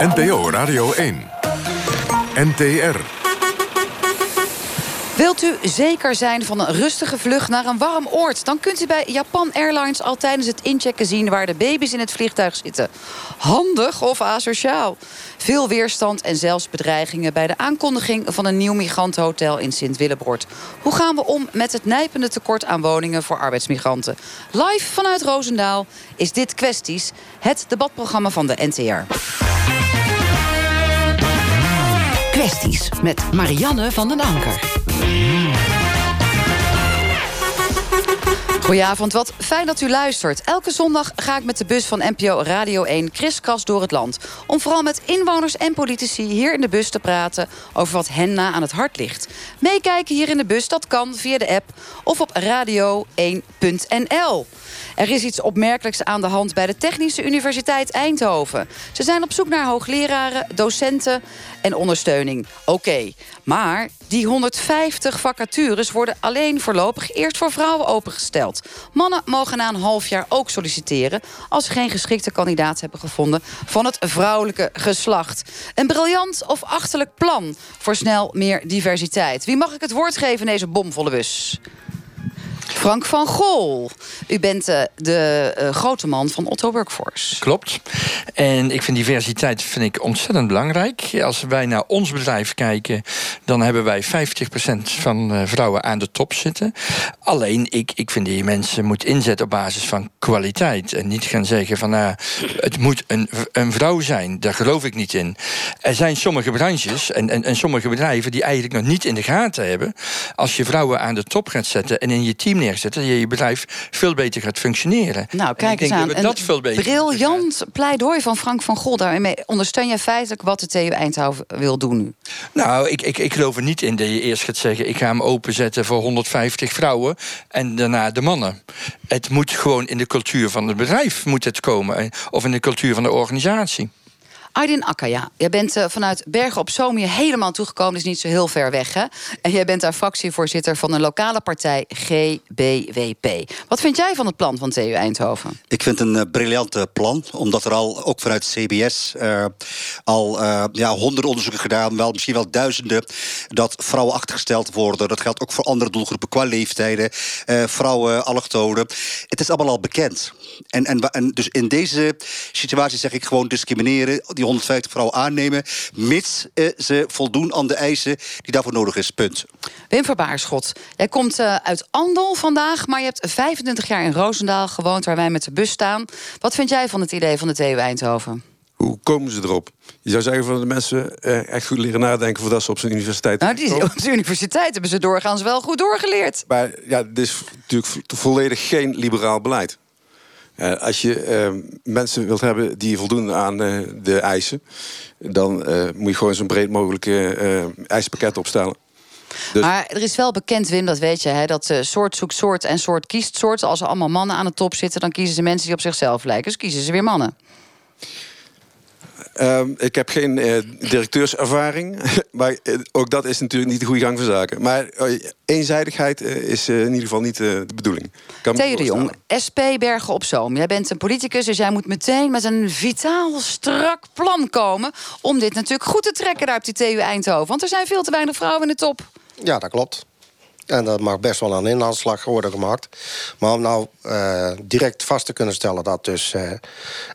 NPO Radio 1. NTR. Wilt u zeker zijn van een rustige vlucht naar een warm oord... dan kunt u bij Japan Airlines al tijdens het inchecken zien... waar de baby's in het vliegtuig zitten. Handig of asociaal? Veel weerstand en zelfs bedreigingen... bij de aankondiging van een nieuw migrantenhotel in Sint-Willebroord. Hoe gaan we om met het nijpende tekort aan woningen voor arbeidsmigranten? Live vanuit Roosendaal is dit Kwesties, het debatprogramma van de NTR. Kwesties met Marianne van den Anker. Goedenavond, wat fijn dat u luistert. Elke zondag ga ik met de bus van NPO Radio 1 kriskras door het land... om vooral met inwoners en politici hier in de bus te praten... over wat hen na aan het hart ligt. Meekijken hier in de bus, dat kan via de app of op radio1.nl. Er is iets opmerkelijks aan de hand bij de Technische Universiteit Eindhoven. Ze zijn op zoek naar hoogleraren, docenten en ondersteuning. Oké, maar die 150 vacatures worden alleen voorlopig eerst voor vrouwen opengesteld. Mannen mogen na een half jaar ook solliciteren... als ze geen geschikte kandidaat hebben gevonden van het vrouwelijke geslacht. Een briljant of achterlijk plan voor snel meer diversiteit. Wie mag ik het woord geven in deze bomvolle bus? Frank van Gol. U bent uh, de uh, grote man van Otto Workforce. Klopt. En ik vind diversiteit vind ik ontzettend belangrijk. Als wij naar ons bedrijf kijken, dan hebben wij 50% van uh, vrouwen aan de top zitten. Alleen, ik, ik vind dat je mensen moet inzetten op basis van kwaliteit. En niet gaan zeggen van, nou, het moet een, een vrouw zijn. Daar geloof ik niet in. Er zijn sommige branches en, en, en sommige bedrijven die eigenlijk nog niet in de gaten hebben. Als je vrouwen aan de top gaat zetten en in je team neerzetten, dat je je bedrijf veel beter gaat functioneren. Nou, kijk eens aan. Dat, dat veel beter briljant pleidooi van Frank van Gol. Daarmee ondersteun je feitelijk wat de TU Eindhoven wil doen nu. Nou, ik, ik, ik geloof er niet in dat je eerst gaat zeggen... ik ga hem openzetten voor 150 vrouwen en daarna de mannen. Het moet gewoon in de cultuur van het bedrijf moet het komen. Of in de cultuur van de organisatie. Aydin Akkaya, jij bent uh, vanuit Bergen op Zoom helemaal toegekomen. is niet zo heel ver weg, hè? En jij bent daar fractievoorzitter van een lokale partij GBWP. Wat vind jij van het plan van TU Eindhoven? Ik vind het een uh, briljant plan. Omdat er al, ook vanuit CBS... Al ja, honderden onderzoeken gedaan, wel, misschien wel duizenden... dat vrouwen achtergesteld worden. Dat geldt ook voor andere doelgroepen qua leeftijden. vrouwen, allochtonen. Het is allemaal al bekend. En, en, en dus in deze situatie zeg ik gewoon discrimineren die 150 vrouwen aannemen, mits eh, ze voldoen aan de eisen die daarvoor nodig is. Punt. Wim Verbaarschot, jij komt uh, uit Andel vandaag, maar je hebt 25 jaar in Roosendaal gewoond, waar wij met de bus staan. Wat vind jij van het idee van de TU Eindhoven? Hoe komen ze erop? Je zou zeggen van de mensen eh, echt goed leren nadenken voordat ze op zijn universiteit. Nou, die, op zijn universiteit hebben ze doorgaans wel goed doorgeleerd. Maar ja, dit is natuurlijk volledig geen liberaal beleid. Uh, als je uh, mensen wilt hebben die voldoen aan uh, de eisen, dan moet je gewoon zo'n breed mogelijke eisenpakket opstellen. Dus... Maar er is wel bekend, Wim, dat weet je, hè, dat soort zoekt soort en soort kiest soort. Als er allemaal mannen aan de top zitten, dan kiezen ze mensen die op zichzelf lijken. Dus kiezen ze weer mannen. Uh, ik heb geen uh, directeurservaring. maar uh, ook dat is natuurlijk niet de goede gang van zaken. Maar uh, eenzijdigheid is in ieder geval niet de bedoeling. Theo de Jong, SP Bergen op Zoom. Jij bent een politicus, dus jij moet meteen met een vitaal, strak plan komen... om dit natuurlijk goed te trekken daar op die TU Eindhoven. Want er zijn veel te weinig vrouwen in de top. Ja, dat klopt. En dat mag best wel een inhaalslag worden gemaakt. Maar om nou uh, direct vast te kunnen stellen dat dus uh,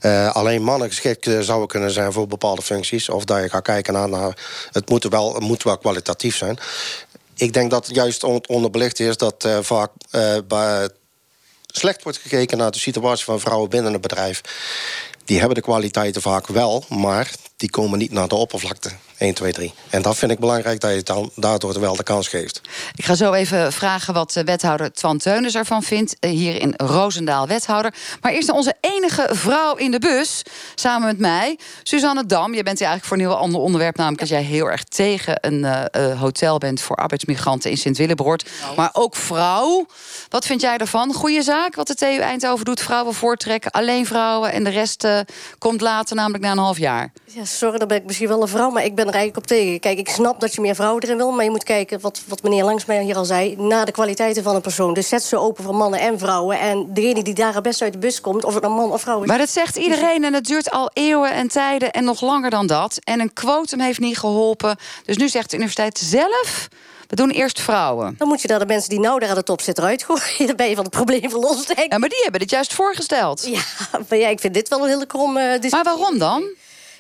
uh, alleen mannen geschikt zouden kunnen zijn voor bepaalde functies. Of dat je gaat kijken naar, het, moet wel, het moet wel kwalitatief zijn. Ik denk dat juist onderbelicht is dat vaak bij slecht wordt gekeken naar de situatie van vrouwen binnen een bedrijf. Die hebben de kwaliteiten vaak wel, maar die komen niet naar de oppervlakte. 1, 2, 3. En dat vind ik belangrijk dat je dan daardoor wel de kans geeft. Ik ga zo even vragen wat wethouder Twan Teunis ervan vindt. Eh, hier in Roosendaal, wethouder. Maar eerst naar onze enige vrouw in de bus. Samen met mij, Suzanne Dam. Je bent hier eigenlijk voor een heel ander onderwerp. Namelijk dat jij heel erg tegen een uh, hotel bent voor arbeidsmigranten in Sint-Willebroord. Nou. Maar ook vrouw. Wat vind jij ervan? Goede zaak wat de TU Eindhoven doet. Vrouwen voortrekken, alleen vrouwen. En de rest uh, komt later, namelijk na een half jaar. Ja, sorry, dan ben ik misschien wel een vrouw, maar ik ben er eigenlijk op tegen. Kijk, ik snap dat je meer vrouwen erin wil, maar je moet kijken, wat, wat meneer Langs mij hier al zei, naar de kwaliteiten van een persoon. Dus zet ze open voor mannen en vrouwen. En degene die daar het best uit de bus komt, of het een man of vrouw is. Maar dat zegt iedereen en het duurt al eeuwen en tijden en nog langer dan dat. En een quotum heeft niet geholpen. Dus nu zegt de universiteit zelf. We doen eerst vrouwen. Dan moet je daar de mensen die nou daar aan de top zitten uitgooien. Dan ben je van het probleem verlost. denk ik. Ja, maar die hebben dit juist voorgesteld. Ja, maar ja, ik vind dit wel een hele krom eh, discussie. Maar waarom dan?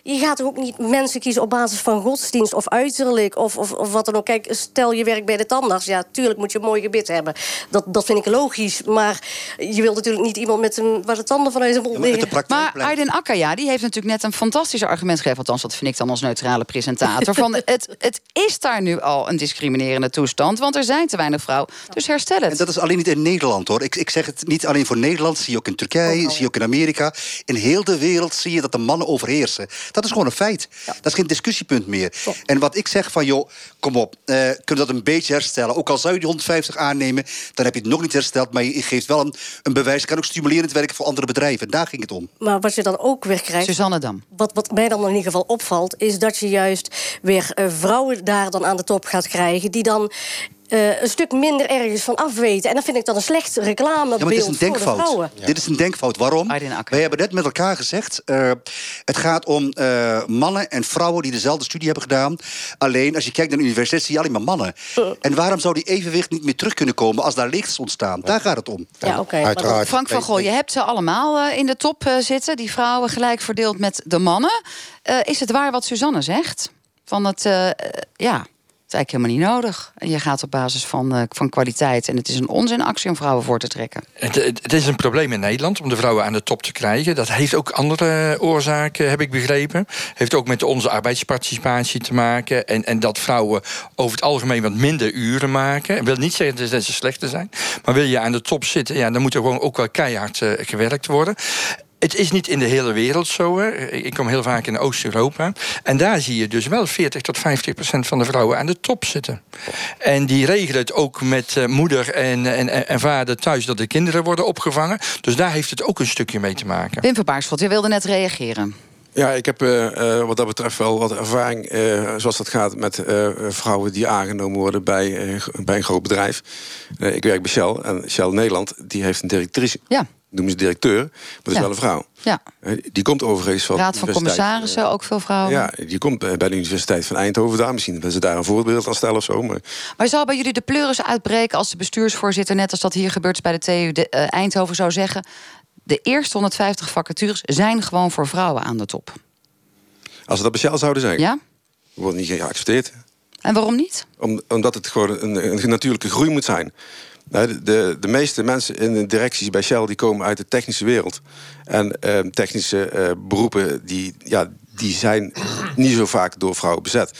Je gaat toch ook niet mensen kiezen op basis van godsdienst of uiterlijk of, of, of wat dan ook. Kijk, stel je werkt bij de tandarts. Ja, tuurlijk moet je een mooi gebit hebben. Dat, dat vind ik logisch. Maar je wilt natuurlijk niet iemand met een, waar de tanden vanuit zijn mond Ja, maar liggen. Maar blijkt- Aydin Akkaya die heeft natuurlijk net een fantastisch argument gegeven. Althans, dat vind ik dan als neutrale presentator. Van het, het is daar nu al een discriminerende toestand. Want er zijn te weinig vrouwen. Dus herstel En het. dat is alleen niet in Nederland hoor. Ik, ik zeg het niet alleen voor Nederland, zie je ook in Turkije, zie je ook in Amerika. In heel de wereld zie je dat de mannen overheersen. Dat is gewoon een feit. Dat is geen discussiepunt meer. En wat ik zeg van joh, kom op, eh kunnen we dat een beetje herstellen? Ook al zou je die 150 aannemen, dan heb je het nog niet hersteld. Maar je geeft wel een, een bewijs. Het kan ook stimulerend werken voor andere bedrijven. Daar ging het om. Maar wat je dan ook weer krijgt. Suzanne Dam. Wat, wat mij dan in ieder geval opvalt, is dat je juist weer eh, vrouwen daar dan aan de top gaat krijgen. die dan. Eh, een stuk minder ergens van afweten. En dat vind ik dan een slecht reclamebeeld Ja, maar dit is een voor de denkfout. vrouwen. Dit is een denkfout. Waarom? Wij hebben net met elkaar gezegd... eh, het gaat om eh, mannen en vrouwen die dezelfde studie hebben gedaan. Alleen, als je kijkt naar de universiteit, zie je alleen maar mannen. En waarom zou die evenwicht niet meer terug kunnen komen... als daar lichts ontstaan? Daar gaat het om. Ja, oké. maar Uiteraard. Frank van Gool, je hebt ze allemaal eh, in de top eh, zitten. Die vrouwen gelijk verdeeld met de mannen. Eh, is het waar wat Suzanne zegt? Van het, ja, eigenlijk helemaal niet nodig. En je gaat op basis van, eh, van kwaliteit. En het is een onzinactie om vrouwen voor te trekken. Het, het, is een probleem in Nederland om de vrouwen aan de top te krijgen. Dat heeft ook andere oorzaken, heb ik begrepen. Heeft ook met onze arbeidsparticipatie te maken. En, en dat vrouwen over het algemeen wat minder uren maken. Wil niet zeggen dat ze slechter zijn. Maar wil je aan de top zitten, ja, dan moet er gewoon ook wel keihard eh, gewerkt worden. Het is niet in de hele wereld zo. Hè. Ik kom heel vaak in Oost-Europa. En daar zie je dus wel 40 tot 50 procent van de vrouwen aan de top zitten. En die regelen het ook met eh, moeder en, en, en vader thuis dat de kinderen worden opgevangen. Dus daar heeft het ook een stukje mee te maken. Wim van Baarsveld, je wilde net reageren. Ja, ik heb eh, eh, wat dat betreft wel wat ervaring eh, zoals dat gaat met eh, vrouwen die aangenomen worden bij, eh, bij een groot bedrijf. Eh, ik werk bij Shell en Shell Nederland die heeft een directrice. Ja. Noemen ze directeur, maar dat is Ja. wel een vrouw. Ja, Eh, Die komt overigens van. Raad van Commissarissen, ook veel vrouwen. Ja, die komt eh, bij de Universiteit van Eindhoven daar. Misschien dat ze daar een voorbeeld aan stellen of zo. Maar Maar zou bij jullie de pleuris uitbreken als de bestuursvoorzitter... net als dat hier gebeurt bij de TU de, eh, Eindhoven zou zeggen... de eerste 150 vacatures zijn gewoon voor vrouwen aan de top. als ze dat Shell zouden zeggen, Ja? wordt niet geaccepteerd. En waarom niet? Om, omdat het gewoon een, een natuurlijke groei moet zijn. Nou, De, de, de meeste mensen in de directies bij Shell die komen uit de technische wereld. En eh, technische eh, beroepen die, ja, die zijn niet zo vaak door vrouwen bezet.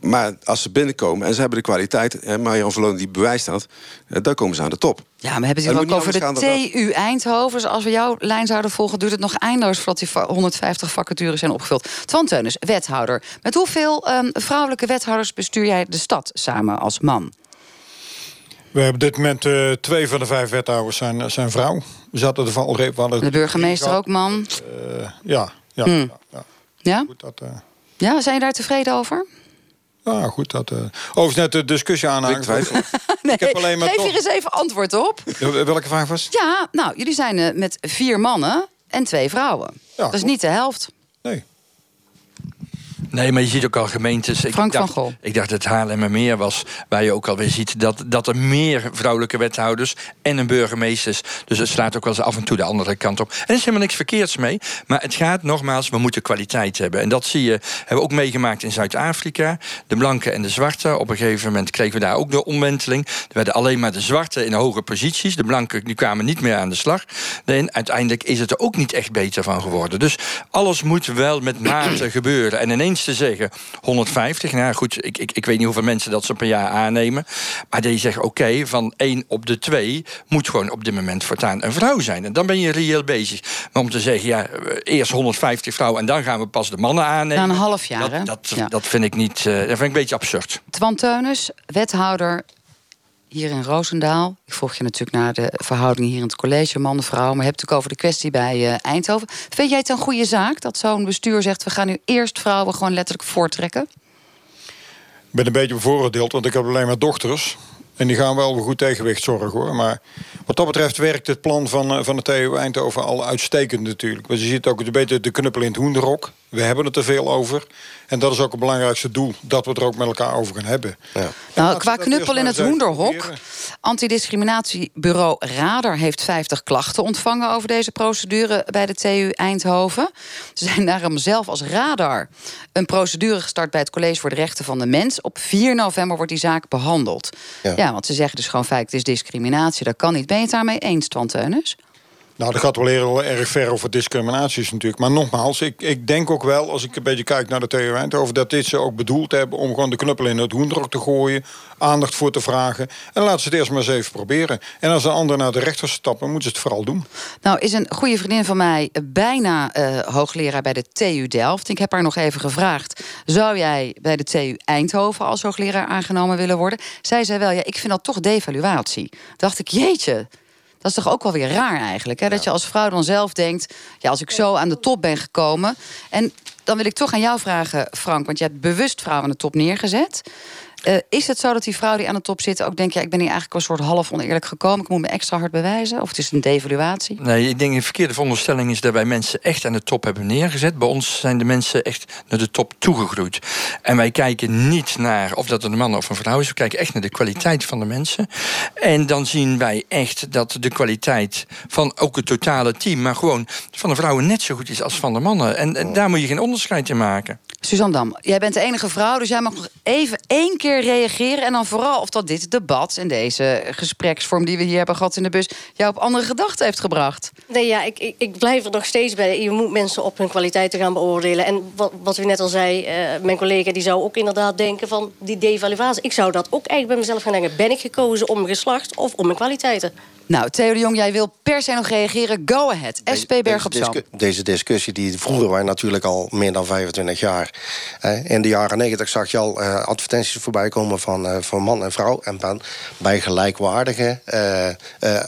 Maar als ze binnenkomen en ze hebben de kwaliteit, en Marian Verloon die bewijst dat, eh, dan komen ze aan de top. Ja, we hebben het Maar hier het ook over de TU Eindhoven. Dus als we jouw lijn zouden volgen, duurt het nog eindeloos... voordat die va- 150 vacatures zijn opgevuld. Twan Teunis, wethouder. Met hoeveel ehm, vrouwelijke wethouders bestuur jij de stad samen als man? We hebben op dit moment eh, twee van de vijf wethouders zijn, zijn vrouw. We zaten er van we hadden De burgemeester ook man. Eh, ja, ja, Hmm. ja, ja. Ja? Goed, dat, eh, Ja, zijn je daar tevreden over? ja, goed. Dat, eh overigens net de discussie Ik aanhangen. twijfel. Nee, heb alleen maar geef toch- hier eens even antwoord op. Welke vraag was? Ja, nou, jullie zijn eh, met vier mannen en twee vrouwen. Ja, dat is goed. niet de helft. Nee. Maar je ziet ook al gemeentes. Ik Frank van dacht, Gol. Ik dacht dat het Haarlemmermeer was, waar je ook alweer ziet dat, dat er meer vrouwelijke wethouders en een burgemeester is. Dus het slaat ook wel eens af en toe de andere kant op. En er is helemaal niks verkeerds mee. Maar het gaat nogmaals, we moeten kwaliteit hebben. En dat zie je, hebben we ook meegemaakt in Zuid-Afrika. De blanke en de zwarte. Op een gegeven moment kregen we daar ook de omwenteling. Er werden alleen maar de zwarte in hoge posities. De blanken die kwamen niet meer aan de slag. En uiteindelijk is het er ook niet echt beter van geworden. Dus alles moet wel met mate gebeuren. En ineens te zeggen 150, nou goed, ik, ik, ik weet niet hoeveel mensen dat ze per jaar aannemen. Maar die zeggen oké, van 1 op de 2 moet gewoon op dit moment voortaan een vrouw zijn. En dan ben je reëel bezig. Maar om te zeggen, ja, eerst 150 vrouwen en dan gaan we pas de mannen aannemen. Na een half jaar, hè? dat, dat, Ja. dat vind ik niet, eh, dat vind ik een beetje absurd. Twan Teunis, wethouder hier in Roosendaal. Ik vroeg je natuurlijk naar de verhouding hier in het college, man-vrouw. Maar je hebt het over de kwestie bij eh, Eindhoven. Vind jij het een goede zaak dat zo'n bestuur zegt: we gaan nu eerst vrouwen gewoon letterlijk voortrekken? Ik ben een beetje bevooroordeeld, want ik heb alleen maar dochters. En die gaan wel voor goed tegenwicht zorgen hoor. Maar wat dat betreft werkt het plan van, eh, van de TU Eindhoven al uitstekend natuurlijk. Want je ziet ook een beetje de knuppel in het hoenderok. We hebben het er veel over. En dat is ook het belangrijkste doel. Dat we het er ook met elkaar over gaan hebben. Ja. Nou, qua knuppel in het hoenderhok. Antidiscriminatiebureau Radar heeft 50 klachten ontvangen over deze procedure bij de TU Eindhoven. Ze zijn daarom zelf als Radar een procedure gestart bij het College voor de Rechten van de Mens. Op 4 november wordt die zaak behandeld. Ja, ja want ze zeggen dus gewoon feit, het is discriminatie. Dat kan niet. Ben je het daarmee eens, Twan Teunis? Nou, dat gaat wel heel erg ver over discriminaties natuurlijk. Maar nogmaals, ik, ik denk ook wel, als ik een beetje kijk naar de TU Eindhoven... dat dit ze ook bedoeld hebben om gewoon de knuppel in het hoendrok te gooien... aandacht voor te vragen. En laten ze het eerst maar eens even proberen. En als een ander naar de rechter stappen, moeten ze het vooral doen. Nou, is een goede vriendin van mij bijna uh, hoogleraar bij de TU Delft. Ik heb haar nog even gevraagd... zou jij bij de TU Eindhoven als hoogleraar aangenomen willen worden? Zij zei wel, ja, ik vind dat toch devaluatie. Dacht ik, jeetje... Dat is toch ook wel weer raar eigenlijk. Hè? Dat je als vrouw dan zelf denkt... ja, als ik zo aan de top ben gekomen... en dan wil ik toch aan jou vragen, Frank... want je hebt bewust vrouwen aan de top neergezet... Uh, is het zo dat die vrouw die aan de top zit ook denkt... ja, ik ben hier eigenlijk een soort half oneerlijk gekomen... ik moet me extra hard bewijzen? Of het is een devaluatie? Nee, ik denk de verkeerde veronderstelling is... dat wij mensen echt aan de top hebben neergezet. Bij ons zijn de mensen echt naar de top toegegroeid. En wij kijken niet naar of dat een man of een vrouw is. We kijken echt naar de kwaliteit van de mensen. En dan zien wij echt dat de kwaliteit van ook het totale team... maar gewoon van de vrouwen net zo goed is als van de mannen. En, en daar moet je geen onderscheid in maken. Suzanne Dam, jij bent de enige vrouw... dus jij mag nog even één keer reageren. En dan vooral of dat dit debat en deze gespreksvorm die we hier hebben gehad in de bus jou op andere gedachten heeft gebracht. Nee, ja, ik, ik, ik blijf er nog steeds bij. Je moet mensen op hun kwaliteiten gaan beoordelen. En wat, wat u net al zei, uh, mijn collega die zou ook inderdaad denken van die devaluatie. Ik zou dat ook eigenlijk bij mezelf gaan denken. Ben ik gekozen om mijn geslacht of om mijn kwaliteiten? Nou, Theo de Jong, jij wil per se nog reageren. Go ahead. SP Berg op Zoom. Deze discussie die voeren wij natuurlijk al meer dan 25 jaar. in de jaren 90 zag je al uh, advertenties voorbij komen van, uh, van man en vrouw. En dan bij gelijkwaardige uh,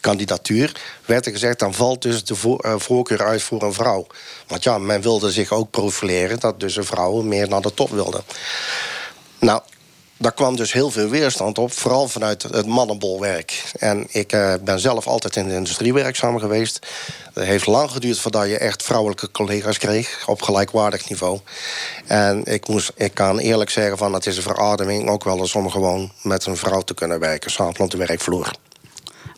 kandidatuur werd er gezegd... dan valt dus de voorkeur uit voor een vrouw. Want ja, men wilde zich ook profileren... dat dus een vrouw meer naar de top wilde. Nou, daar kwam dus heel veel weerstand op, vooral vanuit het mannenbolwerk. En ik uh, ben zelf altijd in de industrie werkzaam geweest. Het heeft lang geduurd voordat je echt vrouwelijke collega's kreeg, op gelijkwaardig niveau. En ik, moest, ik kan eerlijk zeggen, van, het is een verademing ook wel eens om gewoon met een vrouw te kunnen werken, samen op de werkvloer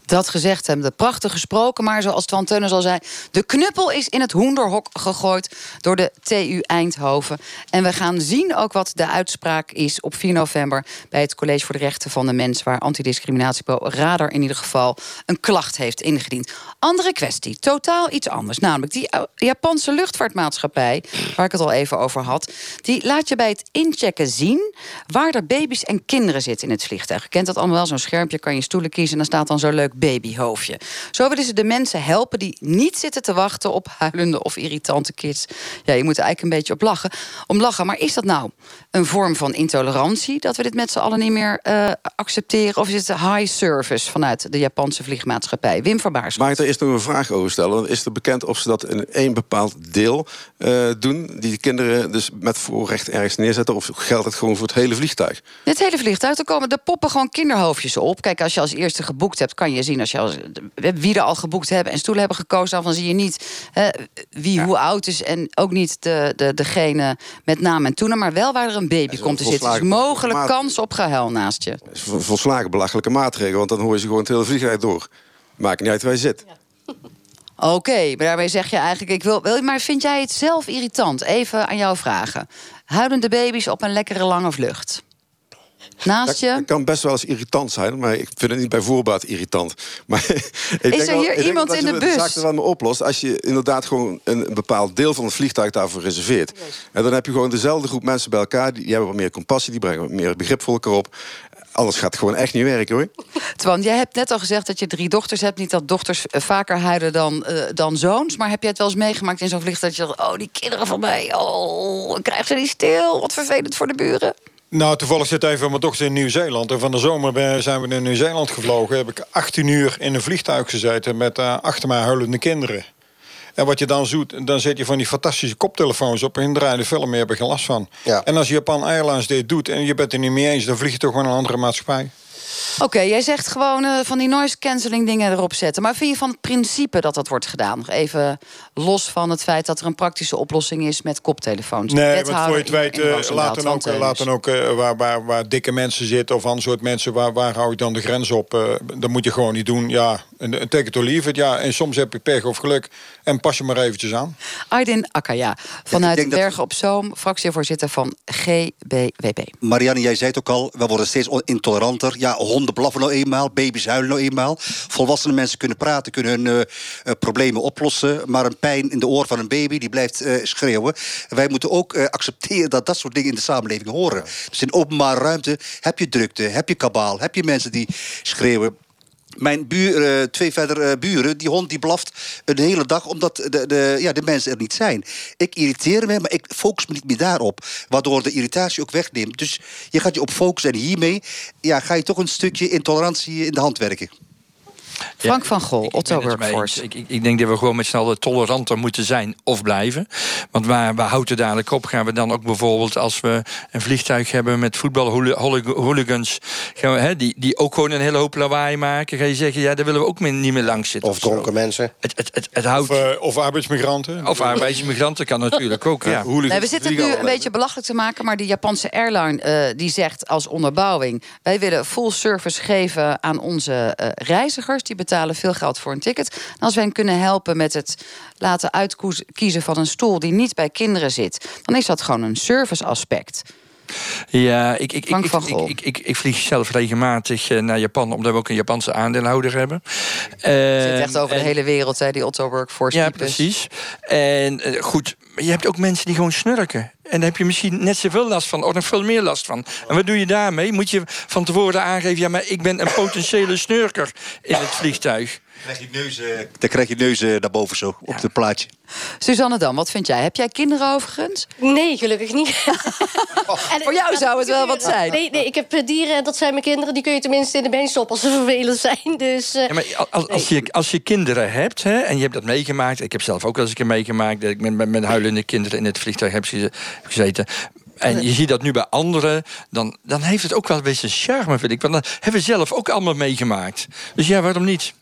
dat gezegd hebben. Prachtig gesproken, maar zoals Twan Teunis al zei... de knuppel is in het hoenderhok gegooid door de TU Eindhoven. En we gaan zien ook wat de uitspraak is op 4 november... bij het College voor de Rechten van de Mens... waar antidiscriminatiebureau Radar in ieder geval een klacht heeft ingediend. Andere kwestie, totaal iets anders. Namelijk die Japanse luchtvaartmaatschappij, waar ik het al even over had... die laat je bij het inchecken zien waar er baby's en kinderen zitten in het vliegtuig. Kent dat allemaal wel, zo'n schermpje, kan je stoelen kiezen... en dan staat dan zo leuk babyhoofdje. Zo willen ze de mensen helpen die niet zitten te wachten op huilende of irritante kids. Ja, je moet er eigenlijk een beetje op lachen. Om lachen. Maar is dat nou een vorm van intolerantie dat we dit met z'n allen niet meer uh, accepteren? Of is het high service vanuit de Japanse vliegmaatschappij? Wim van Baars. Ik er eerst nog een vraag over stellen? Is er bekend of ze dat in één bepaald deel uh, doen? Die kinderen dus met voorrecht ergens neerzetten? Of geldt het gewoon voor het hele vliegtuig? Het hele vliegtuig. Er komen de poppen gewoon kinderhoofdjes op. Kijk, als je als eerste geboekt hebt, kan je zien als je als, wie er al geboekt hebben en stoelen hebben gekozen, dan zie je niet hè, wie hoe oud is en ook niet de, de, degene met naam en toenaam, maar wel waar er een baby komt te zitten. Dus mogelijk kans op gehuil naast je. Dat is volslagen belachelijke maatregel, want dan hoor je ze gewoon het hele vliegtuig door. Maakt niet uit waar je zit. Oké, maar daarmee zeg je eigenlijk, ik wil, wil. Maar vind jij het zelf irritant? Even aan jou vragen. Huilende baby's op een lekkere lange vlucht. Naast je? Dat kan best wel eens irritant zijn, maar ik vind het niet bij voorbaat irritant. Maar ik is er hier wel, iemand in de bus? De zaak er wel mee oplost als je inderdaad gewoon een, bepaald deel van het vliegtuig daarvoor reserveert. En dan heb je gewoon dezelfde groep mensen bij elkaar, die, hebben wat meer compassie, die brengen wat meer begrip voor elkaar op. Alles gaat gewoon echt niet werken hoor. Twan, jij hebt net al gezegd dat je drie dochters hebt. Niet dat dochters eh, vaker huilen dan, uh, dan zoons. Maar heb jij het wel eens meegemaakt in zo'n vliegtuig dat je dacht... oh, die kinderen van mij, oh, ik krijg ze niet stil. Wat vervelend voor de buren. Nou, toevallig zit even mijn dochter in Nieuw-Zeeland. En van de zomer ben- zijn we naar Nieuw-Zeeland gevlogen. Heb ik 18 uur in een vliegtuig gezeten met eh, achter mij huilende kinderen. En wat je dan zoet, dan zet je van die fantastische koptelefoons op en draai de film meer, heb je geen last van. Ja. En als Japan Airlines dit doet en je bent er niet mee eens, dan vlieg je toch gewoon een andere maatschappij. Oké, jij zegt gewoon eh, van die noise cancelling dingen erop zetten. Maar vind je van het principe dat dat wordt gedaan? Nog even los van het feit dat er een praktische oplossing is met koptelefoons. Nee, want voor je het weet, eh, Roosendaal, laat dan ook, Twan laat dan ook eh, waar, waar, waar dikke mensen zitten of ander soort mensen, waar, waar hou je dan de grens op? Eh, dat moet je gewoon niet doen. Ja, een, een take it or leave it. Ja, en soms heb je pech of geluk en pas je maar eventjes aan. Aydin Akaya, vanuit dat- Bergen op Zoom, fractievoorzitter van GBWP. Marianne, jij zei het ook al, we worden steeds intoleranter. Ja, honden blaffen nou eenmaal, baby's huilen nou eenmaal. Volwassene mensen kunnen praten, kunnen hun eh, eh, problemen oplossen. Maar een pijn in de oor van een baby, die blijft eh, schreeuwen. Wij moeten ook eh, accepteren dat dat soort dingen in de samenleving horen. Dus in openbare ruimte heb je drukte, heb je kabaal, heb je mensen die schreeuwen. Mijn eh, twee verder eh, buren, die hond die blaft een hele dag omdat de, de, ja, de mensen er niet zijn. Ik irriteer me, maar ik focus me niet meer daarop. Waardoor de irritatie ook wegneemt. Dus je gaat je op focussen en hiermee ja, ga je toch een stukje intolerantie in de hand werken. Frank van Gol, Ik Otto Workforce. Ik, ik, ik denk dat we gewoon met z'n allen toleranter moeten zijn of blijven. Want waar, waar houdt het dadelijk op? Gaan we dan ook bijvoorbeeld als we een vliegtuig hebben met voetbalhooligans... gaan we, hè, die, die ook gewoon een hele hoop lawaai maken... ga je zeggen, ja, daar willen we ook meer- niet meer langs zitten. Of dronken mensen. Het, het, het, het houdt... Of, eh, of arbeidsmigranten. Of arbeidsmigranten kan natuurlijk ook, ja. Nee, we zitten het nu een beetje belachelijk te maken, maar die Japanse airline eh, die zegt als onderbouwing: wij willen full service geven aan onze eh, reizigers. Die betalen veel geld voor een ticket. Als wij hen kunnen helpen met het laten uitkiezen van een stoel die niet bij kinderen zit, dan is dat gewoon een service aspect. Ja, ik, ik, ik, ik, ik, ik, vlieg zelf regelmatig eh, naar Japan... omdat we ook een Japanse aandeelhouder hebben. Het zit echt over de hele wereld, hè, die Otto Workforce Ja, precies. En eh, goed, je hebt ook mensen die gewoon snurken. En daar heb je misschien net zoveel last van, of nog veel meer last van. En wat doe je daarmee? Moet je van tevoren aangeven... ja, maar ik ben een potentiële snurker in het vliegtuig. Krijg je neus, dan krijg je neus eh, naar boven zo, op het plaatje. Suzanne Dan, wat vind jij? Heb jij kinderen overigens? Nee, gelukkig niet. En- Voor jou zou het wel wat zijn. Nee, nee, ik heb eh, dieren en dat zijn mijn kinderen. Die kun je tenminste in de been stoppen als ze vervelend zijn. Dus, eh, Ja, maar als, als, je, als je kinderen hebt hè, en je hebt dat meegemaakt... ik heb zelf ook wel eens een keer meegemaakt... dat ik met, met, met huilende kinderen in het vliegtuig heb geze- gezeten... En je ziet dat nu bij anderen, dan, dan heeft het ook wel een beetje charme, vind ik. Want dan hebben we zelf ook allemaal meegemaakt. Dus ja, waarom niet?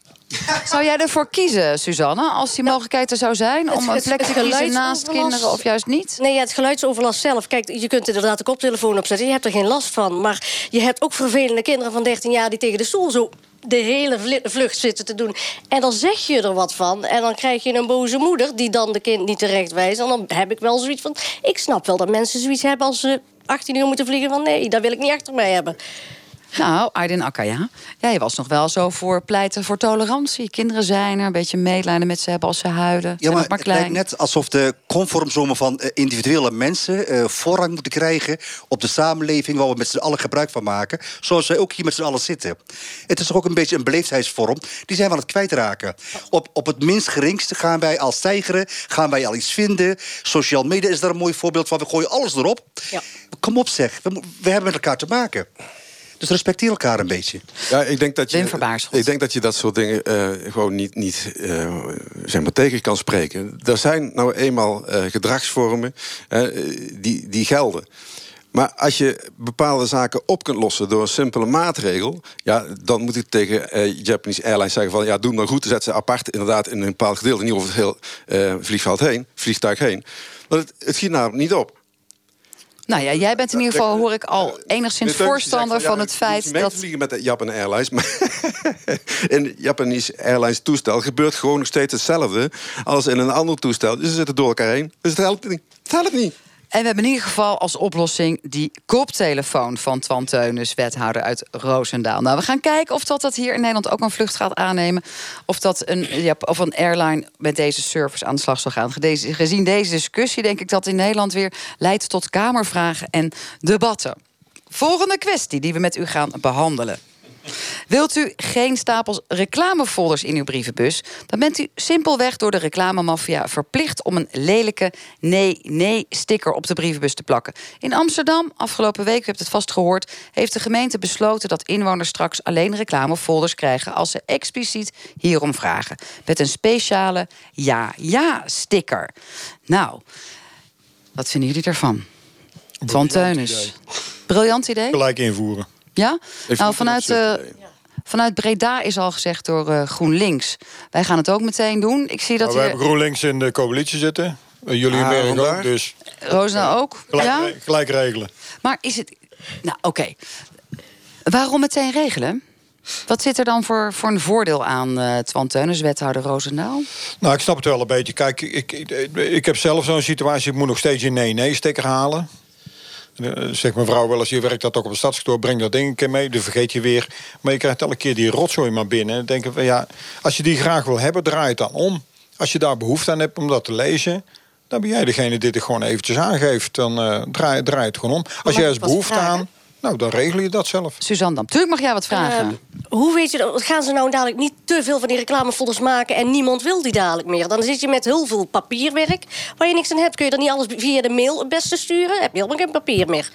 Zou jij ervoor kiezen, Suzanne, als die mogelijkheid er zou zijn... Het- om een het- plek te kiezen naast kinderen of juist niet? Nee, ja, het geluidsoverlast zelf. Kijk, je kunt inderdaad de koptelefoon opzetten. Je hebt er geen last van. Maar je hebt ook vervelende kinderen van 13 jaar... die tegen de stoel zo de hele vlucht zitten te doen. En dan zeg je er wat van. En dan krijg je een boze moeder die dan de kind niet terecht wijst. En dan heb ik wel zoiets van... Ik snap wel dat mensen zoiets hebben als ze 18 uur moeten vliegen... van nee, dat wil ik niet achter mij hebben. Nou, Aydin Akaya, jij was nog wel zo voor pleiten voor tolerantie. Kinderen zijn er, een beetje medelijden met ze hebben als ze huilen. Ja, Zijn maar maar het lijkt klein. net alsof de conformsommen van eh, individuele mensen eh, voorrang moeten krijgen op de samenleving waar we met z'n allen gebruik van maken. Zoals wij ook hier met z'n allen zitten. Het is toch ook een beetje een beleefdheidsvorm. Die zijn we aan het kwijtraken. Op, op het minst geringste gaan wij al stijgeren, gaan wij al iets vinden. Social media is daar een mooi voorbeeld van. We gooien alles erop. Ja. Kom op zeg, we hebben met elkaar te maken. Dus respecteer elkaar een beetje. Ja, ik denk dat je, ik denk dat je dat soort dingen eh, gewoon niet, niet eh, zeg maar tegen kan spreken. Er zijn nou eenmaal eh, gedragsvormen die, die gelden. Maar als je bepaalde zaken op kunt lossen door een simpele maatregel... Ja, dan moet ik tegen eh, Japanese Airlines zeggen van... ja, doe maar goed, zet ze apart inderdaad in een bepaald gedeelte... niet over het heel eh, vliegveld heen, vliegtuig heen. Want het, het schiet namelijk niet op. Nou ja, jij bent in ieder geval, hoor ik, al enigszins De Teun die voorstander van het ja, feit dat... vliegen met de Japan Airlines. Maar in Japanese Airlines toestel gebeurt gewoon nog steeds hetzelfde... als in een ander toestel. Dus ze zitten door elkaar heen. Dus het helpt niet. Het helpt niet. En we hebben in ieder geval als oplossing die koptelefoon van Twan Teunis, wethouder uit Roosendaal. Nou, we gaan kijken of dat, dat hier in Nederland ook een vlucht gaat aannemen. Of dat een, ja, of een airline met deze service aan de slag zal gaan. Gezien deze discussie denk ik dat in Nederland weer leidt tot kamervragen en debatten. Volgende kwestie die we met u gaan behandelen. Wilt u geen stapels reclamefolders in uw brievenbus... dan bent u simpelweg door de reclamemafia verplicht... om een lelijke nee-nee-sticker op de brievenbus te plakken. In Amsterdam, afgelopen week, u hebt het vast gehoord... heeft de gemeente besloten dat inwoners straks alleen reclamefolders krijgen... als ze expliciet hierom vragen. Met een speciale ja-ja-sticker. Nou, wat vinden jullie ervan? Twan Teunis. Briljant idee. Gelijk invoeren. Ja? Nou, vanuit, eh, vanuit Breda is al gezegd door eh, GroenLinks. Wij gaan het ook meteen doen. Ik zie dat Maar we hebben. GroenLinks in de coalitie zitten. Eh, Jullie Ah, ook, dus Roosna ook. gelijk, Ja? gelijk regelen. Maar is het... Nou, oké. Waarom meteen regelen? Wat zit er dan voor, voor een voordeel aan, eh Twan Teunis, wethouder Roosendaal? Nou, ik snap het wel een beetje. Kijk, ik, ik, ik heb zelf zo'n situatie. Ik moet nog steeds een nee-nee-sticker halen. Eh, Zegt mijn vrouw wel eens, je werkt dat ook op het stadskantoor, breng dat ding een keer mee, dan vergeet je weer. Maar je krijgt elke keer die rotzooi maar binnen. En dan denk ik van ja, als je die graag wil hebben, draai het dan om. Als je daar behoefte aan hebt om dat te lezen, dan ben jij degene die dit gewoon eventjes aangeeft. Dan eh, draai, draai het gewoon om. Als jij eens behoefte aan, nou dan regel je dat zelf. Suzanne Dam. Tuurlijk mag jij wat vragen. Eh, hoe weet je dat? Gaan ze nou dadelijk niet te veel van die reclamefolders maken en niemand wil die dadelijk meer? Dan zit je met heel veel papierwerk waar je niks aan hebt. Kun je dan niet alles via de mail het beste sturen? Heb je helemaal geen papier meer.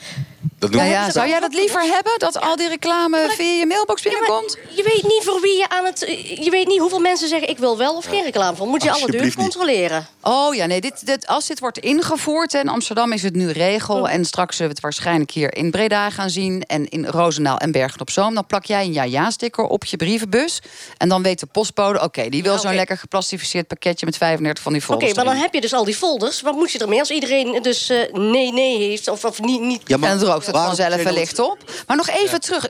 Dat doen nou we. ja, zou jij dat liever hebben? Dat al die reclame via je mailbox Ja, binnenkomt? je weet niet voor wie je aan het. Je weet niet hoeveel mensen zeggen: ik wil wel of geen reclame van. Moet je alle deuren controleren? Oh ja, nee, dit, dit, als dit wordt ingevoerd... hè, in Amsterdam is het nu regel... en straks zullen we het waarschijnlijk hier in Breda gaan zien... en in Roosendaal en Bergen-op-Zoom... dan plak jij een ja-ja-sticker op je brievenbus... en dan weet de postbode, oké, die wil Ja, zo'n oké. lekker geplastificeerd pakketje... met 35 van die Oké, folders maar dan heb je dus al die folders. Wat moet je ermee als iedereen dus eh, nee, nee heeft? Of, of niet, niet Ja, maar en dan droogt het waarom vanzelf wellicht op. Maar nog even terug.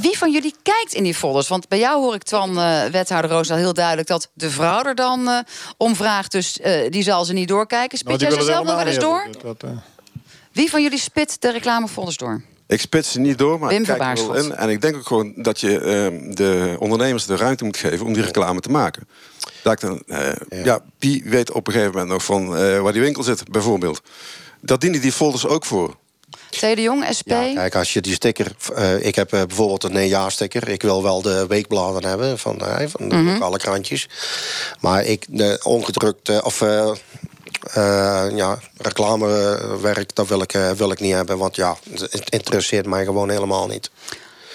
Wie van jullie kijkt in die folders? Want bij jou hoor ik Twan, eh, wethouder Roos, al heel duidelijk... dat de vrouw er dan eh, om vraagt. Dus eh, die zal ze niet doorkijken. Spit Nou, die jij ze zelf nog wel eens door? Dat, Wie van jullie spit de reclamefolders door? Ik spits ze niet door, maar Wim ik kijk er wel in. En ik denk ook gewoon dat je ehm, de ondernemers de ruimte moet geven om die reclame te maken. Dat ik dan, eh, ja. wie weet op een gegeven moment nog van eh, waar die winkel zit, bijvoorbeeld. Dat dienen die folders ook voor. Theo de Jong, SP? Ja, kijk, als je die sticker... eh, ik heb eh, bijvoorbeeld een nee-ja-sticker. Ik wil wel de weekbladen hebben van, eh, van de lokale krantjes. Maar ik, de ongedrukt... eh, of ja, reclamewerk, dat wil ik, wil ik niet hebben. Want ja, het interesseert mij gewoon helemaal niet.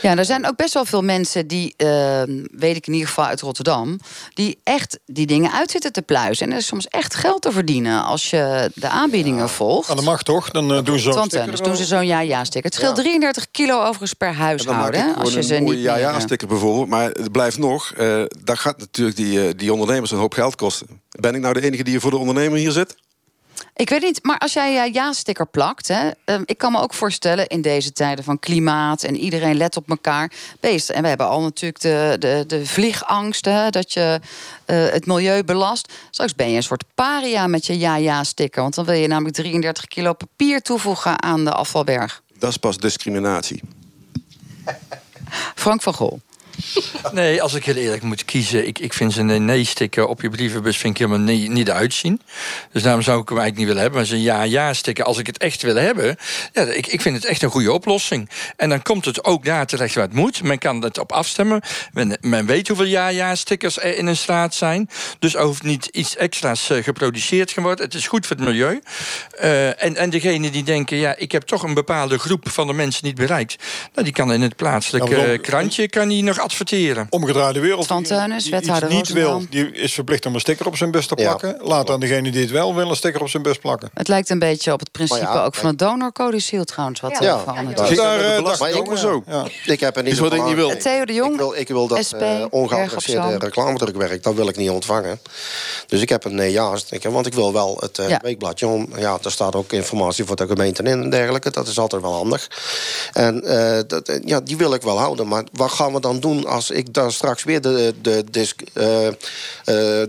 Ja, er zijn ook best wel veel mensen die, eh, weet ik in ieder geval uit Rotterdam, die echt die dingen uit zitten te pluizen. En er is soms echt geld te verdienen als je de aanbiedingen volgt. Ah, dat mag toch? Dan eh, doen ze zo'n sticker dus doen ze zo'n ja-ja-sticker. Het scheelt Ja. 33 kilo overigens per dan huishouden. gewoon Als je ze niet eh, ja-ja-sticker bijvoorbeeld. Maar het blijft nog, eh dat gaat natuurlijk die, die ondernemers een hoop geld kosten. Ben ik nou de enige die hier voor de ondernemer hier zit? Ik weet niet, maar als jij ja ja-sticker plakt... Hè, ehm, ik kan me ook voorstellen in deze tijden van klimaat... en iedereen let op elkaar. Beest. En we hebben al natuurlijk de, de, de vliegangst... Hè, dat je eh, het milieu belast. Straks ben je een soort paria met je ja-ja-sticker. Want dan wil je namelijk 33 kilo papier toevoegen aan de afvalberg. Dat is pas discriminatie. Frank van Gol. Nee, als ik heel eerlijk moet kiezen, ik, ik vind zo'n nee-sticker op je brievenbus vind ik helemaal niet, niet uitzien. Dus daarom zou ik hem eigenlijk niet willen hebben. Maar zo'n ja-ja-sticker, als ik het echt wil hebben, ja, ik, ik vind het echt een goede oplossing. En dan komt het ook daar terecht waar het moet. Men kan het op afstemmen. Men, men weet hoeveel ja-ja-stickers er in een straat zijn. Dus er hoeft niet iets extra's eh, geproduceerd te worden. Het is goed voor het milieu. Eh, en, en degene die denken, ja, ik heb toch een bepaalde groep van de mensen niet bereikt. Nou, die kan in het plaatselijke waarom- eh, krantje kan die nog adverteren. omgedraaide wereld. Twan Teunis, die iets wethouder niet wil, die is verplicht om een sticker op zijn bus te Ja. plakken. Laat dan degene die het wel wil een sticker op zijn bus plakken. Het lijkt een beetje op het principe Maar ja, ook van het donorcodicil trouwens. Wat Ja. er Ja. veranderd Ja, is. ja. Daar, eh, ook ik zo. Ja. Ik heb in Is wat ik niet wil. aan- Theo de Jong, Ik wil, ik wil dat SP, eh ongeadresseerde reclamedrukwerk, dat wil ik niet ontvangen. Dus ik heb een nee ja sticker, want ik wil wel het eh, Ja. weekbladje. Om, ja, er staat ook informatie voor de gemeenten in en dergelijke. Dat is altijd wel handig. En eh, dat, eh, ja, die wil ik wel houden. Maar wat gaan we dan doen als ik dan straks weer de, de, eh, eh,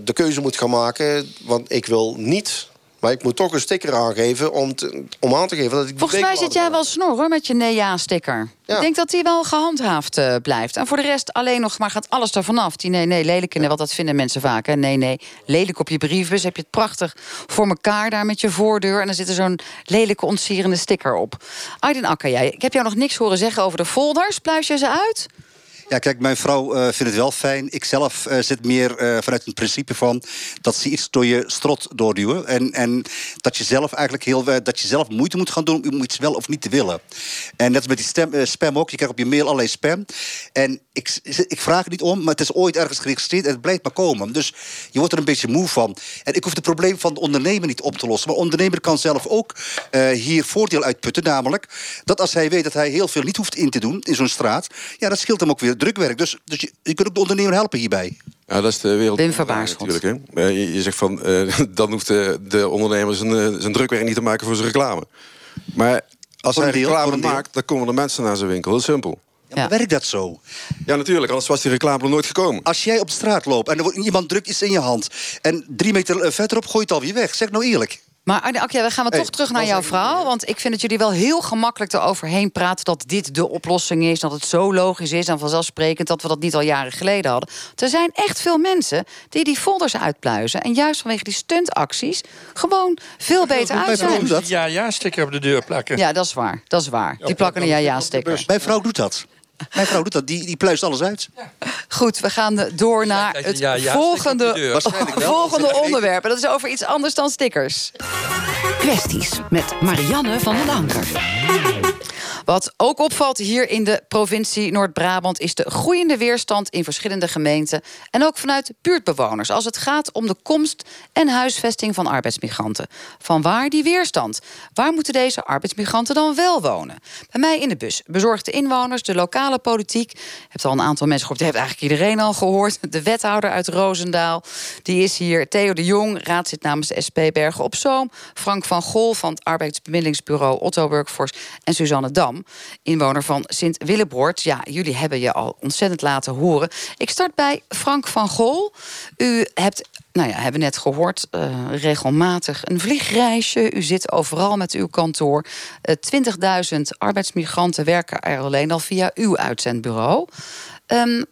de keuze moet gaan maken? Want ik wil niet... Maar ik moet toch een sticker aangeven om, te- om aan te geven dat ik Volgens mij zit jij wel snor hoor met je nee-ja-sticker. Ja. Ik denk dat die wel gehandhaafd eh, blijft. En voor de rest alleen nog maar gaat alles ervan af. Die nee-nee lelijk, nee, want dat vinden mensen vaak. Hè. Nee-nee lelijk op je briefbus. Heb je het prachtig voor elkaar daar met je voordeur. En dan zit er zo'n lelijke ontsierende sticker op. Aiden Akker, jij, ik heb jou nog niks horen zeggen over de folders. Pluis je ze uit? Ja, kijk, mijn vrouw uh, vindt het wel fijn. Ik zelf uh, zit meer uh, vanuit het principe van dat ze iets door je strot doorduwen. En, en dat je zelf eigenlijk heel dat je zelf moeite moet gaan doen om iets wel of niet te willen. En net met die spam ook. Je krijgt op je mail allerlei spam. En ik, ik vraag er niet om, maar het is ooit ergens geregistreerd en het blijft maar komen. Dus je wordt er een beetje moe van. En ik hoef het probleem van de ondernemer niet op te lossen. Maar de ondernemer kan zelf ook hier voordeel uitputten. Namelijk dat als hij weet dat hij heel veel niet hoeft in te doen in zo'n straat. Ja, dat scheelt hem ook weer drukwerk. Dus, dus je, je kunt ook de ondernemer helpen hierbij. Ja, dat is de wereld. Wim natuurlijk. Hè? Je, je zegt van, uh, dan hoeft de, de ondernemer zijn, uh, zijn drukwerk niet te maken voor zijn reclame. Maar als hij deel, reclame maakt, dan komen de mensen naar zijn winkel. Heel simpel. Ja, maar werkt dat zo? Ja, natuurlijk. Anders was die reclame nog nooit gekomen. Als jij op de straat loopt en er wordt iemand drukt iets in je hand... en drie meter eh, verderop gooit het alweer weg. Zeg nou eerlijk. Maar Akja, we gaan we toch terug naar jouw verhaal. Want ik vind dat jullie wel heel gemakkelijk eroverheen praten... dat dit de oplossing is, dat het zo logisch is... en vanzelfsprekend dat we dat niet al jaren geleden hadden. Er zijn echt veel mensen die die folders uitpluizen... en juist vanwege die stuntacties gewoon veel beter uit zijn. Ja, ja-sticker op de deur plakken. Ja, dat is waar. Dat is waar. Die plakken een ja-ja-sticker. Mijn vrouw doet dat. Mijn vrouw doet dat, die, die pluist alles uit. Goed, we gaan door naar het volgende, volgende onderwerp. dat is over iets anders dan stickers. Kwesties met Marianne van den Anker. Wat ook opvalt hier in de provincie Noord-Brabant is de groeiende weerstand in verschillende gemeenten en ook vanuit buurtbewoners als het gaat om de komst en huisvesting van arbeidsmigranten. Van waar die weerstand? Waar moeten deze arbeidsmigranten dan wel wonen? Bij mij in de bus bezorgde inwoners, de lokale politiek. Hebt al een aantal mensen gehoord, heeft eigenlijk iedereen al gehoord. De wethouder uit Roosendaal, die is hier. Theo de Jong, raadslid namens de SP Bergen op Zoom. Frank van Gol van het arbeidsbemiddelingsbureau Otto Workforce en Suzanne Dam inwoner van Sint-Willebroort. Ja, jullie hebben je al ontzettend laten horen. Ik start bij Frank van Gol. U hebt nou ja, hebben net gehoord, uh, regelmatig een vliegreisje. U zit overal met uw kantoor. Uh, eh, 20.000 arbeidsmigranten werken er alleen al via uw uitzendbureau. Um,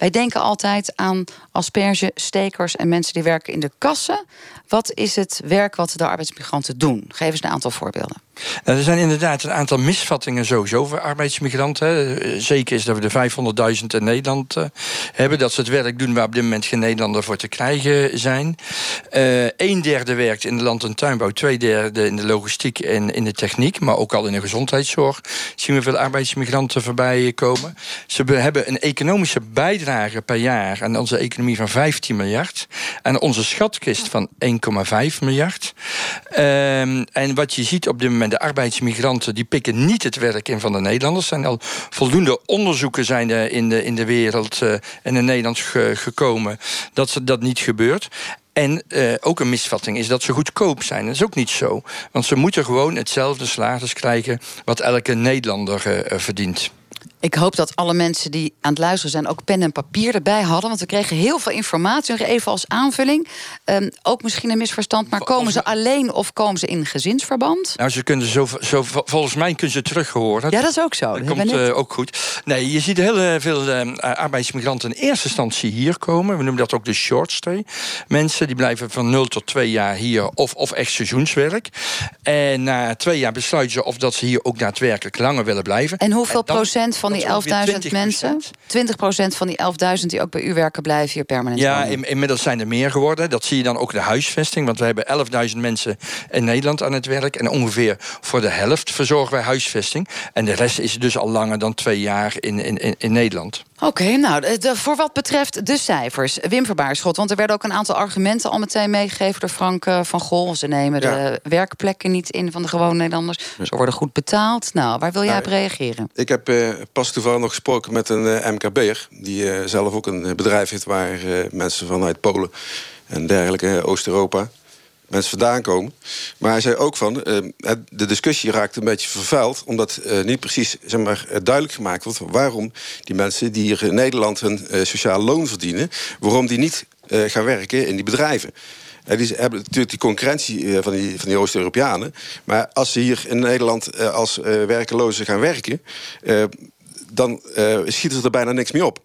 wij denken altijd aan aspergestekers en mensen die werken in de kassen. Wat is het werk wat de arbeidsmigranten doen? Geef eens een aantal voorbeelden. Nou, er zijn inderdaad een aantal misvattingen sowieso voor arbeidsmigranten. Eh, zeker is dat we de 500.000 in Nederland uh, hebben. Dat ze het werk doen waar op dit moment geen Nederlander voor te krijgen zijn. Uh, een derde werkt in de land- en tuinbouw. Twee derde in de logistiek en in de techniek. Maar ook al in de gezondheidszorg zien we veel arbeidsmigranten voorbij komen. Ze hebben een economische bijdrage per jaar aan onze economie van 15 miljard. En onze schatkist van 1,5 miljard. Uh, en wat je ziet op dit moment de arbeidsmigranten die pikken niet het werk in van de Nederlanders. Er zijn al voldoende onderzoeken zijn in, de, in de wereld uh, en in Nederland gekomen dat ze, dat niet gebeurt. En uh, ook een misvatting is dat ze goedkoop zijn. Dat is ook niet zo. Want ze moeten gewoon hetzelfde salaris krijgen wat elke Nederlander uh, verdient. Ik hoop dat alle mensen die aan het luisteren zijn ook pen en papier erbij hadden. Want we kregen heel veel informatie. Even als aanvulling. Um, ook misschien een misverstand, maar komen ze alleen of komen ze in gezinsverband? Nou, ze kunnen zo, zo, volgens mij kunnen ze teruggehoord. Ja, dat is ook zo. Dat, komt uh, ook goed. Nee, je ziet heel veel uh, arbeidsmigranten in eerste instantie hier komen. We noemen dat ook de short stay. Mensen die blijven van 0 tot 2 jaar hier of, of echt seizoenswerk. En na twee jaar besluiten ze of dat ze hier ook daadwerkelijk langer willen blijven. En hoeveel procent van van die 11.000 mensen? 20% van die 11.000 die ook bij u werken blijven hier permanent Ja, in, inmiddels zijn er meer geworden. Dat zie je dan ook de huisvesting. Want we hebben 11.000 mensen in Nederland aan het werk. En ongeveer voor de helft verzorgen wij huisvesting. En de rest is dus al langer dan twee jaar in, in, in Nederland. Oké, nou, voor wat betreft de cijfers. Wim Verbaarschot, want er werden ook een aantal argumenten al meteen meegegeven door Frank eh, van Gol. Ze nemen de werkplekken niet in van de gewone Nederlanders. Ze worden goed betaald. Nou, waar wil jij nou, op reageren? Ik heb uh, pas toevallig nog gesproken met een uh, MKB'er... die zelf ook een bedrijf heeft waar mensen vanuit Polen en dergelijke, Oost-Europa mensen vandaan komen. Maar hij zei ook van, de discussie raakt een beetje vervuild... omdat niet precies zeg maar, duidelijk gemaakt wordt... waarom die mensen die hier in Nederland hun sociaal loon verdienen... waarom die niet gaan werken in die bedrijven. En die hebben natuurlijk die concurrentie van die, van die Oost-Europeanen. Maar als ze hier in Nederland als werkelozen gaan werken... dan schieten ze er bijna niks meer op.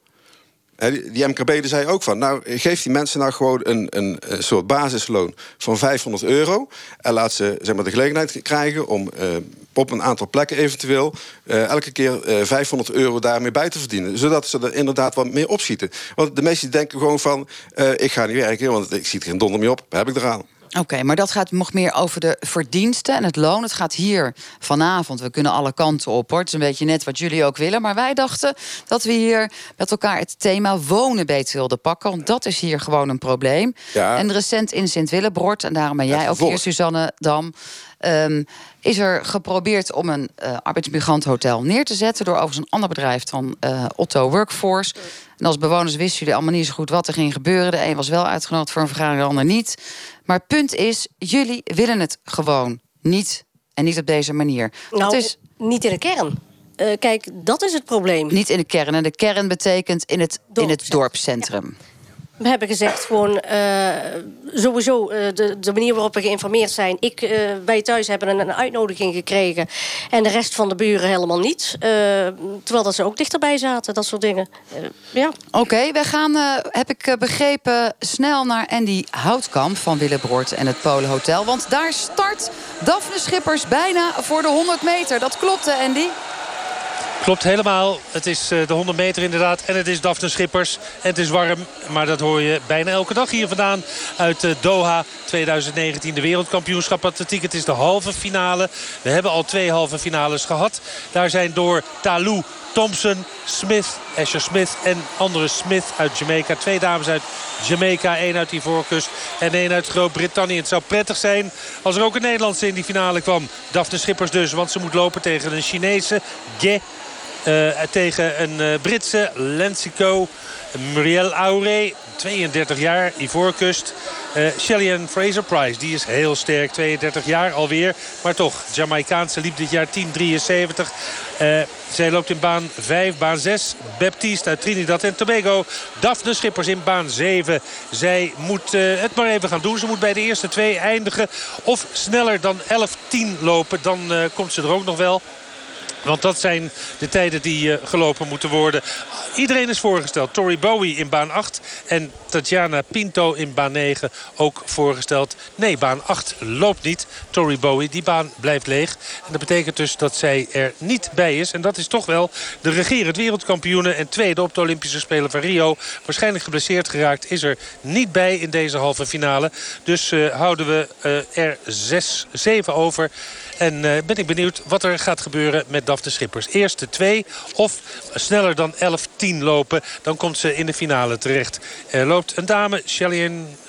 Die MKB zei ook van, nou geef die mensen nou gewoon een, een, soort basisloon van 500 euro. En laat ze zeg maar, de gelegenheid krijgen om uh, op een aantal plekken eventueel eh, elke keer eh, 500 euro daarmee bij te verdienen. Zodat ze er inderdaad wat meer opschieten. Want de meesten denken gewoon van, eh, ik ga niet werken, want ik zie er geen donder meer op. Heb ik eraan. Oké, maar dat gaat nog meer over de verdiensten en het loon. Het gaat hier vanavond, we kunnen alle kanten op hoor. Het is een beetje net wat jullie ook willen. Maar wij dachten dat we hier met elkaar het thema wonen beter wilden pakken. Want dat is hier gewoon een probleem. Ja. En recent in Sint-Willebord, en daarom ben jij ook hier, Suzanne Dam... ehm, is er geprobeerd om een eh arbeidsmigranthotel neer te zetten... door overigens een ander bedrijf dan eh, Otto Workforce. En als bewoners wisten jullie allemaal niet zo goed wat er ging gebeuren. De een was wel uitgenodigd voor een vergadering, de ander niet. Maar het punt is, jullie willen het gewoon niet. En niet op deze manier. Nou, is niet in de kern. Eh, kijk, dat is het probleem. niet in de kern. En de kern betekent in het, in het dorpscentrum. We hebben gezegd gewoon eh, sowieso eh, de, de manier waarop we geïnformeerd zijn. Ik, eh, wij thuis hebben een, een uitnodiging gekregen. En de rest van de buren helemaal niet. Terwijl dat ze ook dichterbij zaten, dat soort dingen. Ja. Oké, wij gaan, heb ik begrepen, snel naar Andy Houtkamp van Willebroord en het Polen Hotel. Want daar start Daphne Schippers bijna voor de 100 meter. Dat klopt, hè, Andy? Klopt helemaal. Het is eh, de 100 meter inderdaad. En het is Daphne Schippers. En het is warm. Maar dat hoor je bijna elke dag hier vandaan. Uit eh, Doha 2019. De wereldkampioenschap atletiek. Het is de halve finale. We hebben al twee halve finales gehad. Daar zijn door Talou, Thompson, Smith, Asher Smith en andere Smith uit Jamaica. Twee dames uit Jamaica. één uit Ivoorkust en één uit Groot-Brittannië. Het zou prettig zijn als er ook een Nederlandse in die finale kwam. Daphne Schippers dus. Want ze moet lopen tegen een Chinese. Ge tegen een eh, Britse Lensico. Muriel Aure, 32 jaar, Ivoorkust. Eh Shelly Fraser Price, die is heel sterk, 32 jaar alweer. Maar toch, Jamaicaanse liep dit jaar 10.73. Eh zij loopt in baan 5, baan 6. Baptiste uit Trinidad en Tobago. Daphne Schippers in baan 7. Zij moet eh, het maar even gaan doen. Ze moet bij de eerste twee eindigen. Of sneller dan 11.10 lopen. Dan eh, komt ze er ook nog wel. Want dat zijn de tijden die eh, gelopen moeten worden. Iedereen is voorgesteld. Tori Bowie in baan 8 en Tatjana Pinto in baan 9 ook voorgesteld. Nee, baan 8 loopt niet. Tori Bowie, die baan blijft leeg. En dat betekent dus dat zij er niet bij is. En dat is toch wel de regerend wereldkampioene en tweede op de Olympische Spelen van Rio. Waarschijnlijk geblesseerd geraakt is er niet bij in deze halve finale. Dus eh, houden we eh, er 6, 7 over. En eh, ben ik benieuwd wat er gaat gebeuren met Daphne Schippers. Eerste twee of sneller dan 11-10 lopen. Dan komt ze in de finale terecht. Er loopt een dame, Shelly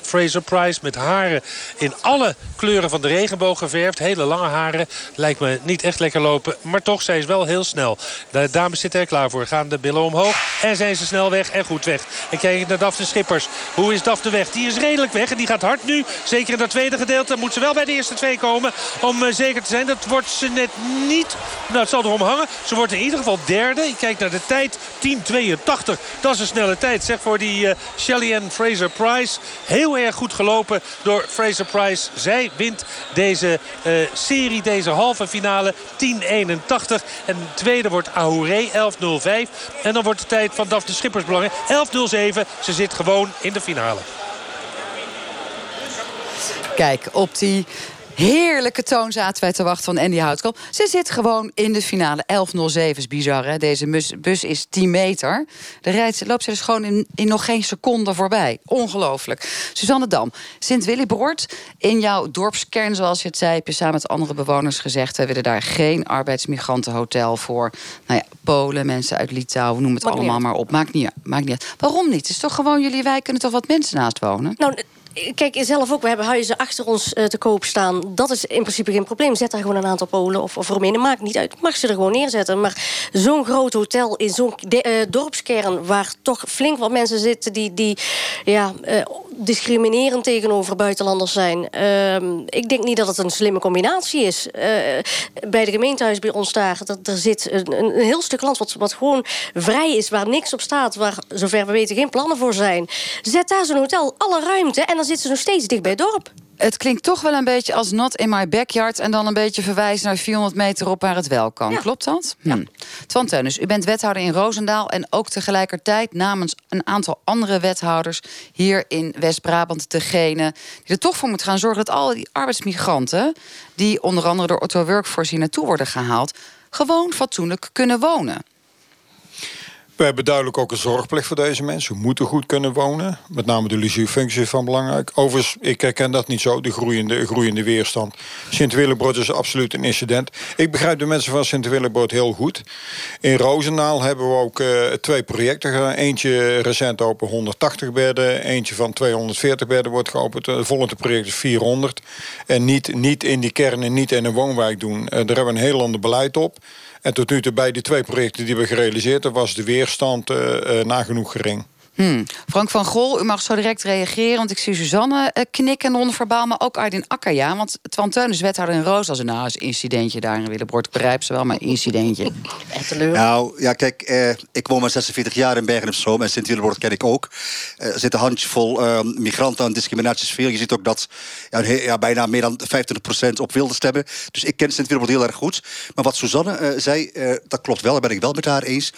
Fraser Price met haren in alle kleuren van de regenboog geverfd. Hele lange haren. Lijkt me niet echt lekker lopen. Maar toch, zij is wel heel snel. De dames zitten er klaar voor. Gaan de billen omhoog. En zijn ze snel weg en goed weg. En kijk naar Daphne Schippers. Hoe is Daphne weg? Die is redelijk weg. En die gaat hard nu. Zeker in dat tweede gedeelte. Moet ze wel bij de eerste twee komen. Om eh, zeker te zijn. Dat wordt ze net niet. Nou, het zal erom hangen. Ze wordt in ieder geval derde. Ik kijk naar de tijd. 10.82. Dat is een snelle tijd. Zeg voor die uh, Shelly Fraser Price. Heel goed gelopen door Fraser Price. Zij wint deze uh, serie, deze halve finale 10.81. En tweede wordt Ahouré 11.05. En dan wordt de tijd van Daphne Schippers belangrijk. 11.07. Ze zit gewoon in de finale. Kijk, op die heerlijke toon zaten wij te wachten van Andy Houtkamp. Ze zit gewoon in de finale. 11.07 is bizar, hè? Deze bus, bus is 10 meter. De rijdt, loopt ze dus gewoon in, in nog geen seconde voorbij. Ongelooflijk. Suzanne Dam, Sint-Willibord. In jouw dorpskern, zoals je het zei... heb je samen met andere bewoners gezegd... we willen daar geen arbeidsmigrantenhotel voor. Nou ja, Polen, mensen uit Litouwen, noem het Maakt allemaal maar op. Maakt niet, maakt niet uit. Waarom niet? Het is toch gewoon jullie wijk kunnen toch wat mensen naast wonen? Nou, kijk, zelf ook. We hebben huizen achter ons eh, te koop staan. Dat is in principe geen probleem. Zet daar gewoon een aantal Polen of, of Roemenen. Maakt niet uit. Mag ze er gewoon neerzetten. Maar zo'n groot hotel in zo'n eh, dorpskern... waar toch flink wat mensen zitten die, die ja, eh, discriminerend tegenover buitenlanders zijn. Ehm, ik denk niet dat het een slimme combinatie is. Bij de gemeentehuis bij ons daar, er zit een, een heel stuk land wat, wat gewoon vrij is, waar niks op staat, waar zover we weten geen plannen voor zijn. Zet daar zo'n hotel, alle ruimte, en zitten ze nog steeds dicht bij het dorp. Het klinkt toch wel een beetje als not in my backyard... en dan een beetje verwijzen naar 400 meter op waar het wel kan. Klopt dat? Hm. Twan Teunis, u bent wethouder in Roosendaal... en ook tegelijkertijd namens een aantal andere wethouders... hier in West-Brabant degene die er toch voor moet gaan zorgen... dat al die arbeidsmigranten... die onder andere door Otto Workforce hier naartoe worden gehaald... gewoon fatsoenlijk kunnen wonen. We hebben duidelijk ook een zorgplicht voor deze mensen. Ze moeten goed kunnen wonen. Met name de leisurefunctie is van belangrijk. Overigens, ik herken dat niet zo, de groeiende, groeiende weerstand. Sint-Willebrood is absoluut een incident. Ik begrijp de mensen van Sint-Willebrood heel goed. In Roosendaal hebben we ook uh, twee projecten gedaan. Eentje recent open 180 bedden. Eentje van 240 bedden wordt geopend. Het volgende project is 400. En niet, niet in die kern en niet in een woonwijk doen. Uh, daar hebben we een heel ander beleid op. En tot nu toe bij die twee projecten die we gerealiseerd hebben... was de weerstand uh, uh, nagenoeg gering. Hmm. Frank van Gol, u mag zo direct reageren. Want ik zie Suzanne uh, knikken non-verbaal. Maar ook Ardin Akkerja. Want Twan Teun is wethouder in Roos. Als een nou, een incidentje daar in Willebord. Ik begrijp ze wel, maar incidentje. Echt Nou, ja, kijk. Eh, ik woon maar 46 jaar in Bergen op Zoom. En Sint-Willebord ken ik ook. Eh, er zit een handjevol uh, migranten aan discriminatiesfeer. Je ziet ook dat ja, ja, bijna meer dan 25% op wilde stemmen. Dus ik ken Sint-Willebord heel erg goed. Maar wat Suzanne zei, dat klopt wel. Daar ben ik wel met haar eens.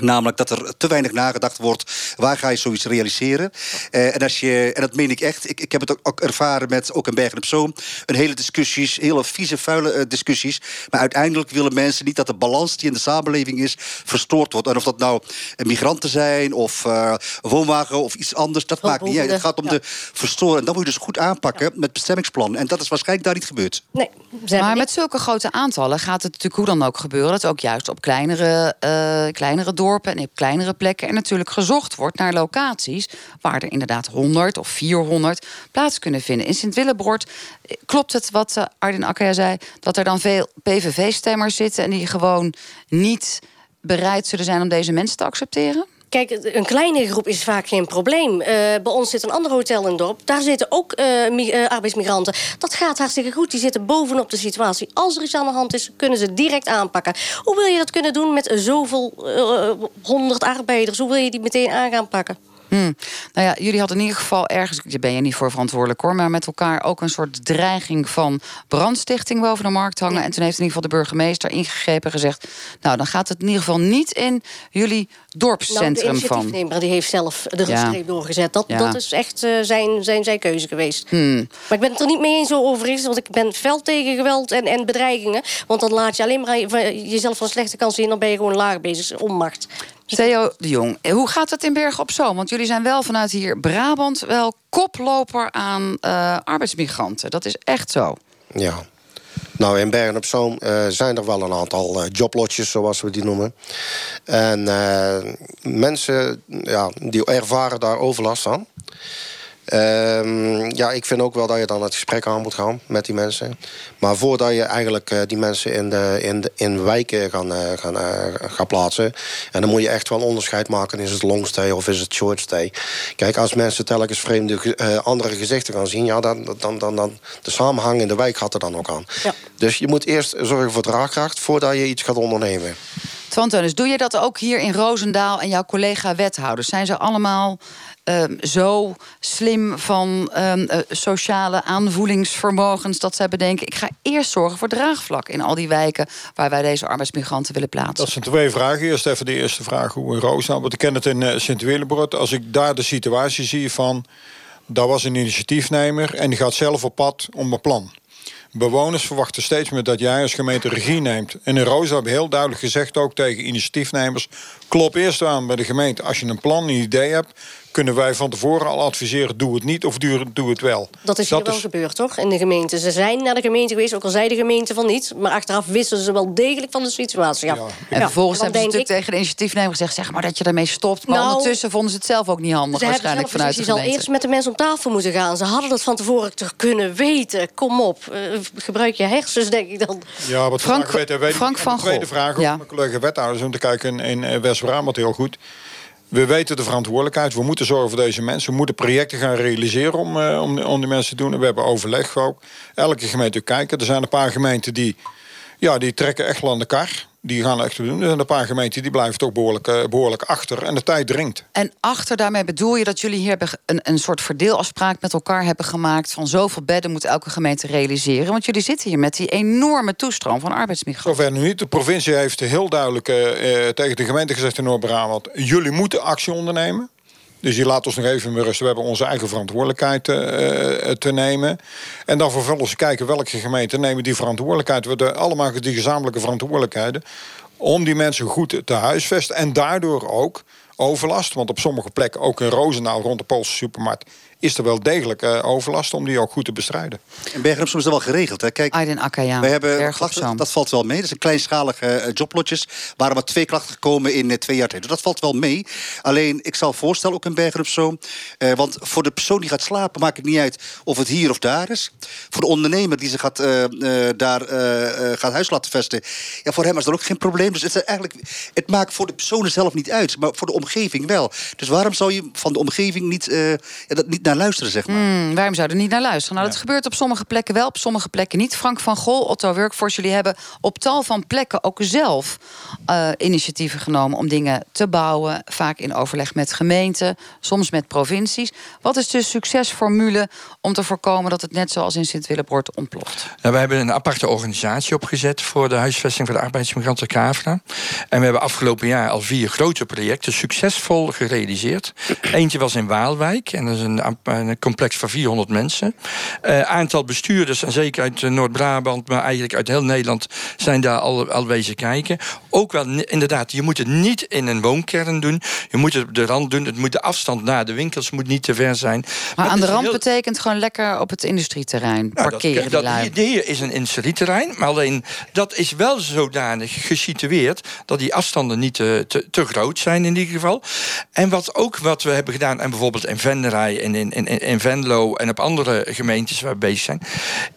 Namelijk dat er te weinig nagedacht wordt. Waar ga je zoiets realiseren? Uh, en, als je, en dat meen ik echt. Ik, ik heb het ook, ook ervaren met, ook in Bergen op Zoom... een hele discussies, hele vieze, vuile uh, discussies. Maar uiteindelijk willen mensen niet dat de balans die in de samenleving is... verstoord wordt. En of dat nou migranten zijn of uh, woonwagen of iets anders... dat maakt niet uit. Het gaat om ja. de verstoren. En dat moet je dus goed aanpakken ja. met bestemmingsplan. En dat is waarschijnlijk daar niet gebeurd. Nee, maar met zulke grote aantallen gaat het natuurlijk hoe dan ook gebeuren... dat ook juist op kleinere, kleinere dorpen en op kleinere plekken. En natuurlijk gezocht wordt naar locaties waar er inderdaad 100 of 400 plaats kunnen vinden. In Sint-Willebroord eh, klopt het wat uh, Arden Akkaya zei, dat er dan veel PVV-stemmers zitten en die gewoon niet bereid zullen zijn om deze mensen te accepteren? Kijk, een kleine groep is vaak geen probleem. Uh, bij ons zit een ander hotel in het dorp. Daar zitten ook uh, uh, arbeidsmigranten. Dat gaat hartstikke goed. Die zitten bovenop de situatie. Als er iets aan de hand is, kunnen ze direct aanpakken. Hoe wil je dat kunnen doen met zoveel honderd arbeiders? Hoe wil je die meteen aan gaan pakken? Hmm. Nou ja, jullie hadden in ieder geval ergens, daar ben je niet voor verantwoordelijk hoor, maar met elkaar ook een soort dreiging van brandstichting boven de markt hangen. Ja. En toen heeft in ieder geval de burgemeester ingegrepen en gezegd: Nou, dan gaat het in ieder geval niet in jullie dorpscentrum nou, de van. die heeft zelf de ja. streep doorgezet. Dat, ja. dat is echt uh, zijn, zijn, zijn keuze geweest. Hmm. Maar ik ben het er niet mee eens overigens, want ik ben fel tegen geweld en, en bedreigingen. Want dan laat je alleen maar jezelf van slechte kant zien, dan ben je gewoon laag bezig, onmacht. Theo de Jong, hoe gaat het in Bergen op Zoom? Want jullie zijn wel vanuit hier Brabant wel koploper aan uh, arbeidsmigranten. Dat is echt zo. Ja. Nou, in Bergen op Zoom uh, zijn er wel een aantal uh, joblotjes, zoals we die noemen. En mensen ja, die ervaren daar overlast van. Um, ja, ik vind ook wel dat je dan het gesprek aan moet gaan met die mensen. Maar voordat je eigenlijk uh, die mensen in, de, in, de, in wijken gaan, uh, gaan, uh, gaan plaatsen... en dan moet je echt wel onderscheid maken. Is het long stay of is het short stay? Kijk, als mensen telkens vreemde andere gezichten gaan zien... ja, dan, dan, dan, dan de samenhang in de wijk gaat er dan ook aan. Ja. Dus je moet eerst zorgen voor draagkracht... voordat je iets gaat ondernemen. Twantonis, doe je dat ook hier in Roosendaal en jouw collega-wethouders? Zijn ze allemaal um, zo slim van um, uh, sociale aanvoelingsvermogens dat zij bedenken: ik ga eerst zorgen voor draagvlak in al die wijken waar wij deze arbeidsmigranten willen plaatsen? Dat zijn twee vragen. Eerst even de eerste vraag: hoe in Roosendaal? Want ik ken het in uh, Sint-Willebrood. Als ik daar de situatie zie van. Daar was een initiatiefnemer en die gaat zelf op pad om een plan. Bewoners verwachten steeds meer dat jij als gemeente regie neemt. En in Roos hebben heel duidelijk gezegd ook tegen initiatiefnemers... klop eerst aan bij de gemeente. Als je een plan, een idee hebt kunnen wij van tevoren al adviseren... doe het niet of doe het wel. Dat is hier wel gebeurd, toch? In de gemeente. Ze zijn naar de gemeente geweest, ook al zei de gemeente van niet... maar achteraf wisten ze wel degelijk van de situatie. Ja. ja. En vervolgens ja, hebben ze natuurlijk ik... tegen de initiatiefnemer gezegd... zeg maar dat je daarmee stopt. Maar nou, ondertussen vonden ze het zelf ook niet handig waarschijnlijk vanuit de gemeente. Ze al eerst met de mensen om tafel moeten gaan. Ze hadden dat van tevoren toch kunnen weten. Kom op, uh, gebruik je hersens, denk ik dan. Ja, wat Frank, weten, weet Frank van De tweede vraag, ja. mijn collega wethouders... om te kijken in, in West-Brabant heel goed... We weten de verantwoordelijkheid. We moeten zorgen voor deze mensen. We moeten projecten gaan realiseren om, uh, om, om die mensen te doen. En we hebben overleg ook. Elke gemeente kijken. Er zijn een paar gemeenten die, ja, die trekken echt wel aan de kar. Die gaan echt doen. Er zijn een paar gemeenten die blijven toch behoorlijk, eh, behoorlijk achter. En de tijd dringt. En achter daarmee bedoel je dat jullie hier een, een soort verdeelafspraak met elkaar hebben gemaakt. van zoveel bedden moet elke gemeente realiseren. Want jullie zitten hier met die enorme toestroom van arbeidsmigranten. Zover nu niet. De provincie heeft heel duidelijk eh, eh, tegen de gemeente gezegd in Noord-Brabant: jullie moeten actie ondernemen. Dus je laat ons nog even met rust. We hebben onze eigen verantwoordelijkheid eh, te nemen. En dan vervolgens kijken welke gemeenten nemen die verantwoordelijkheid. We hebben allemaal die gezamenlijke verantwoordelijkheden. Om die mensen goed te huisvesten. En daardoor ook overlast. Want op sommige plekken, ook in Roosendaal rond de Poolse supermarkt is er wel degelijk uh, overlast om die ook goed te bestrijden. Op Zoom is dat wel geregeld. Hè? Kijk, Aiden Akka, ja. We hebben klachten, dat valt wel mee. Dat zijn kleinschalige uh, joblotjes. waren maar twee klachten gekomen in uh, twee jaar tijd. Dus dat valt wel mee. Alleen, ik zal voorstellen, ook in Bergen op Zoom... want voor de persoon die gaat slapen maakt het niet uit of het hier of daar is. Voor de ondernemer die zich gaat, daar gaat huis laten vesten... Ja, voor hem is dat ook geen probleem. Dus het, is eigenlijk, het maakt voor de personen zelf niet uit, maar voor de omgeving wel. Dus waarom zou je van de omgeving niet, ja, dat niet naar luisteren, zeg maar. Hmm, waarom zouden we niet naar luisteren? Nou, dat gebeurt op sommige plekken wel, op sommige plekken niet. Frank van Gol, Otto Workforce, jullie hebben op tal van plekken ook zelf uh, initiatieven genomen om dingen te bouwen. Vaak in overleg met gemeenten, soms met provincies. Wat is de succesformule om te voorkomen dat het net zoals in Sint-Willebord ontploft? Nou, we hebben een aparte organisatie opgezet voor de huisvesting van de arbeidsmigranten Kavra. En we hebben afgelopen jaar al vier grote projecten succesvol gerealiseerd. Eentje was in Waalwijk en dat is een een complex van 400 mensen. Uh, aantal bestuurders, en zeker uit eh, Noord-Brabant, maar eigenlijk uit heel Nederland, zijn daar al, al wezen kijken. Ook wel, inderdaad, je moet het niet in een woonkern doen. Je moet het op de rand doen. Het moet de afstand naar de winkels moet niet te ver zijn. Maar, aan de rand betekent gewoon lekker op het industrieterrein nou, parkeren. Dat, dat, hier is een industrieterrein, maar alleen dat is wel zodanig gesitueerd dat die afstanden niet te, te, te groot zijn in ieder geval. En wat ook wat we hebben gedaan, en bijvoorbeeld in Venderij en in, in, in Venlo en op andere gemeentes waar we bezig zijn,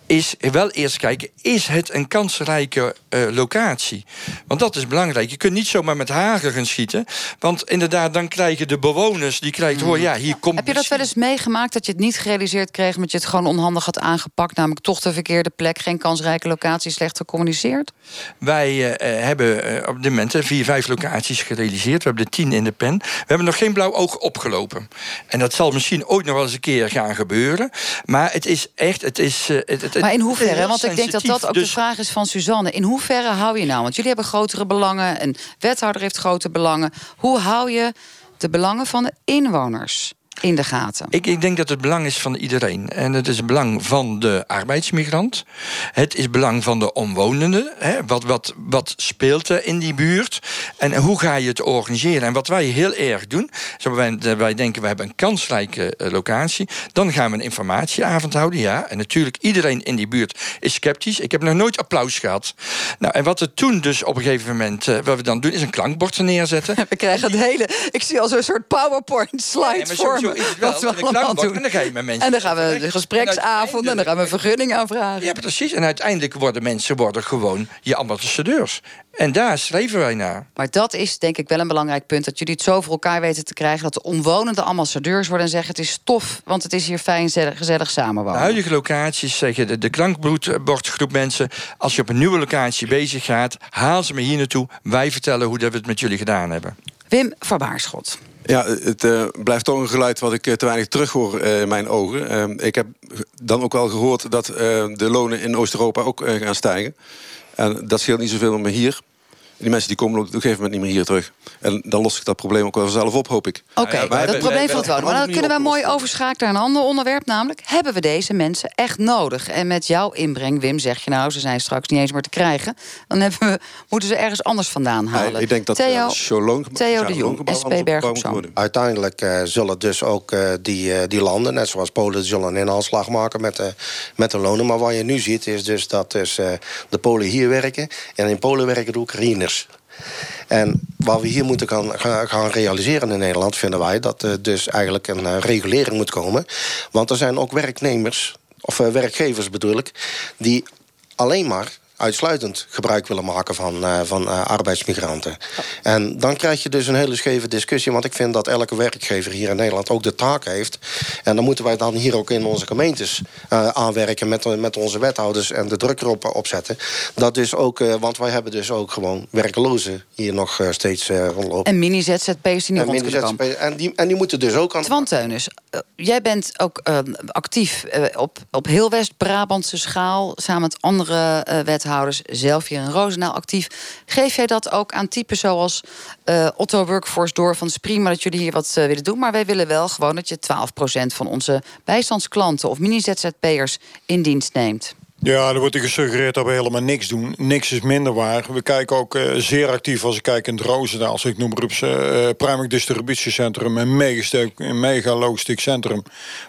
is wel eerst kijken, is het een kansrijke uh, locatie? Want dat is belangrijk. Je kunt niet zomaar met hagen gaan schieten. Want inderdaad, dan krijgen de bewoners, die krijgen, hoor, ja, hier komt... Heb je dat wel eens meegemaakt, dat je het niet gerealiseerd kreeg... omdat je het gewoon onhandig had aangepakt? Namelijk toch de verkeerde plek, geen kansrijke locatie, slecht gecommuniceerd? Wij uh, hebben uh, op dit moment vier, vijf locaties gerealiseerd. We hebben er tien in de pen. We hebben nog geen blauw oog opgelopen. En dat zal misschien ooit nog wel eens een keer gaan gebeuren. Maar het is echt, het is... Het, het, maar in hoeverre? Want ik denk dat dat ook de dus- vraag is van Suzanne. In hoeverre hou je nou? Want jullie hebben grotere belangen. Een wethouder heeft grote belangen. Hoe hou je de belangen van de inwoners? In de gaten? Ik, ik, denk dat het belang is van iedereen. En het is het belang van de arbeidsmigrant. Het is belang van de omwonenden. Hè? Wat, wat, wat speelt er in die buurt? En hoe ga je het organiseren? En wat wij heel erg doen... Wij, wij denken, we hebben een kansrijke eh, locatie. Dan gaan we een informatieavond houden, ja. En natuurlijk, iedereen in die buurt is sceptisch. Ik heb nog nooit applaus gehad. Nou, en wat we toen dus op een gegeven moment... Uh, wat we dan doen, is een klankbord neerzetten. We krijgen het hele... Ik zie al zo'n soort PowerPoint-slide ja, voor zo is wel. En, en dan ga je met mensen. En dan gaan we de gespreksavond en dan gaan we een vergunning aanvragen. Ja, precies. En uiteindelijk worden mensen worden gewoon je ambassadeurs. En daar schrijven wij naar. Maar dat is denk ik wel een belangrijk punt. Dat jullie het zo voor elkaar weten te krijgen. Dat de omwonende ambassadeurs worden en zeggen... het is tof, want het is hier fijn, gezellig samenwonen. De huidige locaties zeggen de, de klankbordgroep mensen... als je op een nieuwe locatie bezig gaat... haal ze me hier naartoe. Wij vertellen hoe dat we het met jullie gedaan hebben. Wim van Baarschot. Ja, het uh, blijft toch een geluid wat ik uh, te weinig terughoor uh, in mijn ogen. ik heb dan ook wel gehoord dat de lonen in Oost-Europa ook gaan stijgen. En dat scheelt niet zoveel meer hier die mensen die komen op een gegeven moment niet meer hier terug. En dan los ik dat probleem ook wel zelf op, hoop ik. Oké, okay, dat probleem van het wonen. Maar dan kunnen we mooi overschakelen naar een ander onderwerp. Namelijk, hebben we deze mensen echt nodig? En met jouw inbreng, Wim, zeg je nou... ze zijn straks niet eens meer te krijgen. Dan hebben we, moeten ze ergens anders vandaan halen. Ja, ik denk dat Theo, uh, Theo de Jong, SP Berg Uiteindelijk uh, zullen dus ook uh, die, die landen, net zoals Polen... zullen een inhaalslag maken met, uh, met de lonen. Maar wat je nu ziet, is dus dat dus, de Polen hier werken... en in Polen werken de En wat we hier moeten gaan, gaan realiseren in Nederland, vinden wij dat er dus eigenlijk een uh, regulering moet komen. Want er zijn ook werknemers, of uh, werkgevers bedoel ik, die alleen maar uitsluitend gebruik willen maken van, eh, van eh, arbeidsmigranten. En dan krijg je dus een hele scheve discussie. Want ik vind dat elke werkgever hier in Nederland ook de taak heeft. En dan moeten wij dan hier ook in onze gemeentes eh, aanwerken met, met onze wethouders en de druk erop opzetten. Dat dus ook, want wij hebben dus ook gewoon werkelozen hier nog steeds rondlopen. En mini-ZZP'ers die niet En rond. En die, en die moeten dus ook aan jij bent ook actief op, op heel West-Brabantse schaal... samen met andere eh, wethouders, zelf hier in Roosendaal actief. Geef jij dat ook aan typen zoals eh, Otto Workforce door... van het is prima dat jullie hier wat eh, willen doen... maar wij willen wel gewoon dat je 12% van onze bijstandsklanten... of mini-ZZP'ers in dienst neemt? Ja, er wordt er gesuggereerd dat we helemaal niks doen. Niks is minder waar. We kijken ook eh, zeer actief als ik kijk in het Roosendaal. Ik noem maar op uh, Pruimig Distributiecentrum. Een mega, mega logistiek centrum.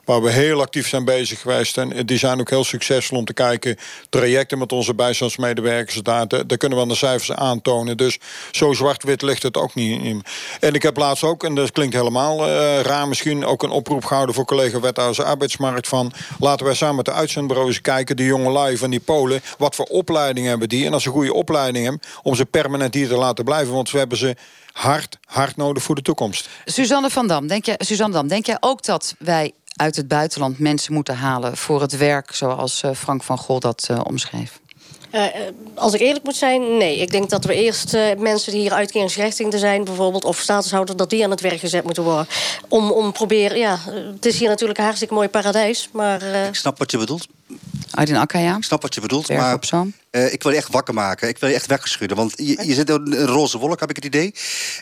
Waar we heel actief zijn bezig geweest. En die zijn ook heel succesvol om te kijken. Trajecten met onze bijstandsmedewerkers. Daar, daar kunnen we aan de cijfers aantonen. Dus zo zwart-wit ligt het ook niet in. En ik heb laatst ook, en dat klinkt helemaal raar misschien... ook een oproep gehouden voor collega wethouders arbeidsmarkt van... laten wij samen met de uitzendbureaus kijken. Die van die Polen. Wat voor opleiding hebben die? En als ze een goede opleiding hebben, om ze permanent hier te laten blijven. Want we hebben ze hard, hard nodig voor de toekomst. Suzanne van Dam, denk jij, Suzanne Dam, denk jij ook dat wij uit het buitenland mensen moeten halen voor het werk, zoals uh, Frank van Gol dat uh, omschreef? Uh, als ik eerlijk moet zijn, nee. Ik denk dat we eerst uh, mensen die hier uitkeringsgerechtigden zijn... bijvoorbeeld, of statushouders, dat die aan het werk gezet moeten worden. Om, om proberen, ja, het is hier natuurlijk een hartstikke mooi paradijs, maar... Uh... Ik snap wat je bedoelt. Aydin Akkaya. Ik snap wat je bedoelt, maar uh, ik wil je echt wakker maken. Ik wil je echt weggeschudden. Want je, je zit in een roze wolk, heb ik het idee.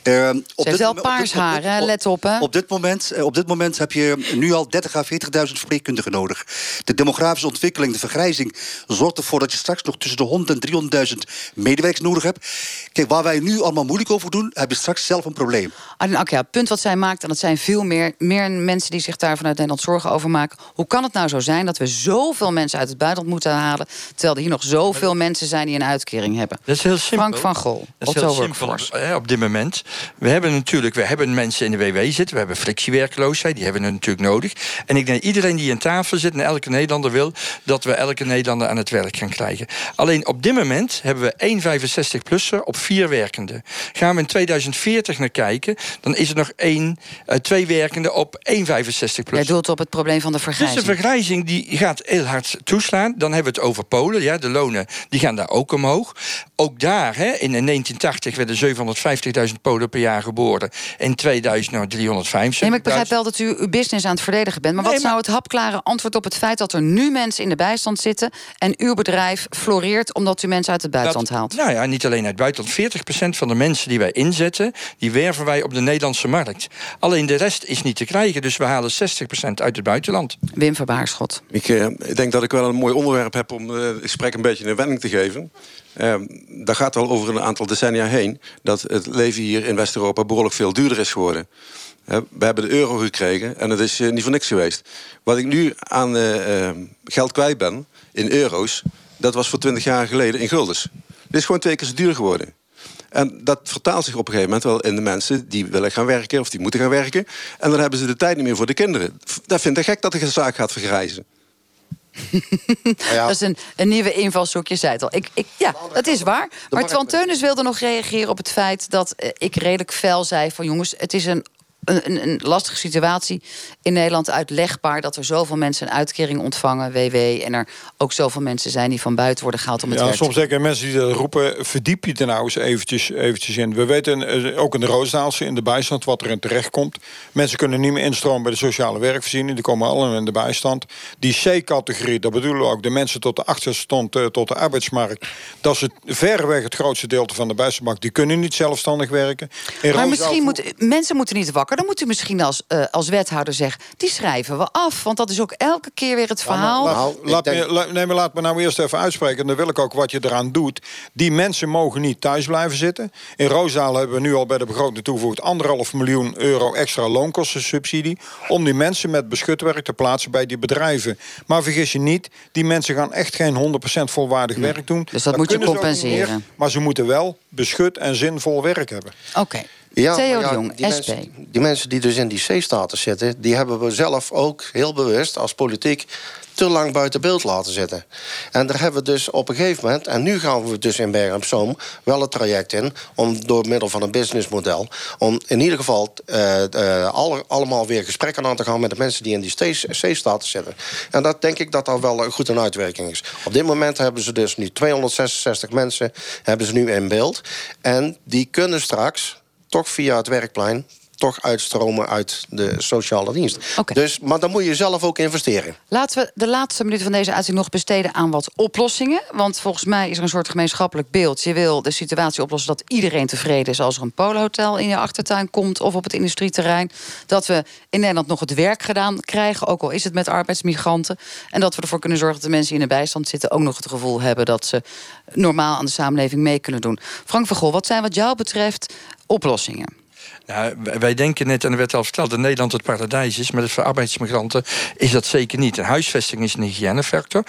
Uh, op dit, wel paars haar, hè? let op. Hè? Op dit, moment, uh, op dit moment heb je nu al 30 à 40.000 verpleegkundigen nodig. De demografische ontwikkeling, de vergrijzing... zorgt ervoor dat je straks nog tussen de 100 en 300.000 medewerkers nodig hebt. Kijk, waar wij nu allemaal moeilijk over doen... heb je straks zelf een probleem. Aydin Akkaya, het punt wat zij maakt... en dat zijn veel meer, meer mensen die zich daar vanuit Nederland zorgen over maken... hoe kan het nou zo zijn dat we zoveel mensen uit het buitenland moeten halen... terwijl er hier nog zoveel mensen zijn die een uitkering hebben. Dat is heel simpel. Frank van Gol, dat is heel simpel op, op dit moment. We hebben natuurlijk we hebben mensen in de WW zitten. We hebben frictiewerkloosheid. Die hebben we natuurlijk nodig. En ik denk iedereen die aan tafel zit en elke Nederlander wil... dat we elke Nederlander aan het werk gaan krijgen. Alleen op dit moment hebben we één 65-plusser op vier werkenden. Gaan we in 2040 naar kijken... dan is er nog één, uh, twee werkenden op één 65-plusser. Jij doelt op het probleem van de vergrijzing. Dus de vergrijzing die gaat heel hard toeslaan. Dan hebben we het over Polen. Ja, de lonen die gaan daar ook omhoog. Ook daar, hè, in 1980 werden 750.000 Polen per jaar geboren. In 2000 nou 375. Nee, maar ik begrijp wel dat u uw business aan het verdedigen bent. Maar nee, wat is nou het hapklare antwoord op het feit dat er nu mensen in de bijstand zitten... en uw bedrijf floreert omdat u mensen uit het buitenland dat, haalt? Nou ja, niet alleen uit het buitenland. 40% van de mensen die wij inzetten, die werven wij op de Nederlandse markt. Alleen de rest is niet te krijgen, dus we halen 60% uit het buitenland. Wim Verbaarschot. Ik, uh, ik denk dat ik wel een mooi onderwerp heb om uh, het gesprek een beetje een wending te geven. Dat gaat al over een aantal decennia heen... dat het leven hier in West-Europa behoorlijk veel duurder is geworden. We hebben de euro gekregen en het is uh, niet voor niks geweest. Wat ik nu aan geld kwijt ben in euro's... dat was voor 20 jaar geleden in guldens. Dit is gewoon twee keer zo duur geworden. En dat vertaalt zich op een gegeven moment wel in de mensen die willen gaan werken of die moeten gaan werken. En dan hebben ze de tijd niet meer voor de kinderen. Dat vind ik gek dat de zaak gaat vergrijzen. Ja. dat is een, een nieuwe invalshoek, je zei het al. Ik, ik, ja, dat is waar. Maar Twan Teunis wilde nog reageren op het feit... dat uh, ik redelijk fel zei van... jongens, het is een een, een, lastige situatie in Nederland uitlegbaar... dat er zoveel mensen een uitkering ontvangen, WW... en er ook zoveel mensen zijn die van buiten worden gehaald om het ja, werk soms denken mensen die dat roepen... verdiep je er nou eens eventjes, eventjes in. We weten ook in de Roosdaalse, in de bijstand, wat er in terecht komt. Mensen kunnen niet meer instromen bij de sociale werkvoorziening. Die komen allemaal in de bijstand. Die C-categorie, dat bedoelen we ook... de mensen tot de achterstand, uh, tot de arbeidsmarkt... dat is het, verreweg het grootste deel van de bijstandmarkt. Die kunnen niet zelfstandig werken. In maar misschien moeten mensen moeten niet wakker dan moet u misschien als, uh, als wethouder zeggen... die schrijven we af, want dat is ook elke keer weer het verhaal. Ja, maar, nou, laat, denk... me, la, nee, maar laat me nou eerst even uitspreken... en dan wil ik ook wat je eraan doet. Die mensen mogen niet thuis blijven zitten. In Roosendaal hebben we nu al bij de begroting toegevoegd... anderhalf miljoen euro extra loonkostensubsidie... om die mensen met beschutwerk te plaatsen bij die bedrijven. Maar vergis je niet, die mensen gaan echt geen 100% volwaardig werk doen. Dus dat, dat moet je compenseren. Meer, maar ze moeten wel beschut en zinvol werk hebben. Oké. Okay. Ja, Theo de Jong, die SP. Mensen, die mensen die dus in die C-status zitten... die hebben we zelf ook heel bewust als politiek te lang buiten beeld laten zitten. En daar hebben we dus op een gegeven moment... en nu gaan we dus in Bergen op Zoom wel het traject in... om door middel van een businessmodel... om in ieder geval eh, eh, alle- allemaal weer gesprekken aan te gaan... met de mensen die in die C-status zitten. En dat denk ik dat dat wel goed een uitwerking is. Op dit moment hebben ze dus nu 266 mensen hebben ze nu in beeld. En die kunnen straks toch via het werkplein toch uitstromen uit de sociale dienst. Dus, maar dan moet je zelf ook investeren. Laten we de laatste minuut van deze uitzending nog besteden aan wat oplossingen. Want volgens mij is er een soort gemeenschappelijk beeld. Je wil de situatie oplossen dat iedereen tevreden is als er een polohotel in je achtertuin komt of op het industrieterrein. Dat we in Nederland nog het werk gedaan krijgen, ook al is het met arbeidsmigranten. En dat we ervoor kunnen zorgen dat de mensen die in de bijstand zitten ook nog het gevoel hebben dat ze normaal aan de samenleving mee kunnen doen. Frank van Gol, wat zijn wat jou betreft oplossingen? Nou, wij- denken net, en er werd al verteld, dat Nederland het paradijs is. Maar voor arbeidsmigranten is dat zeker niet. Een huisvesting is een hygiënefactor.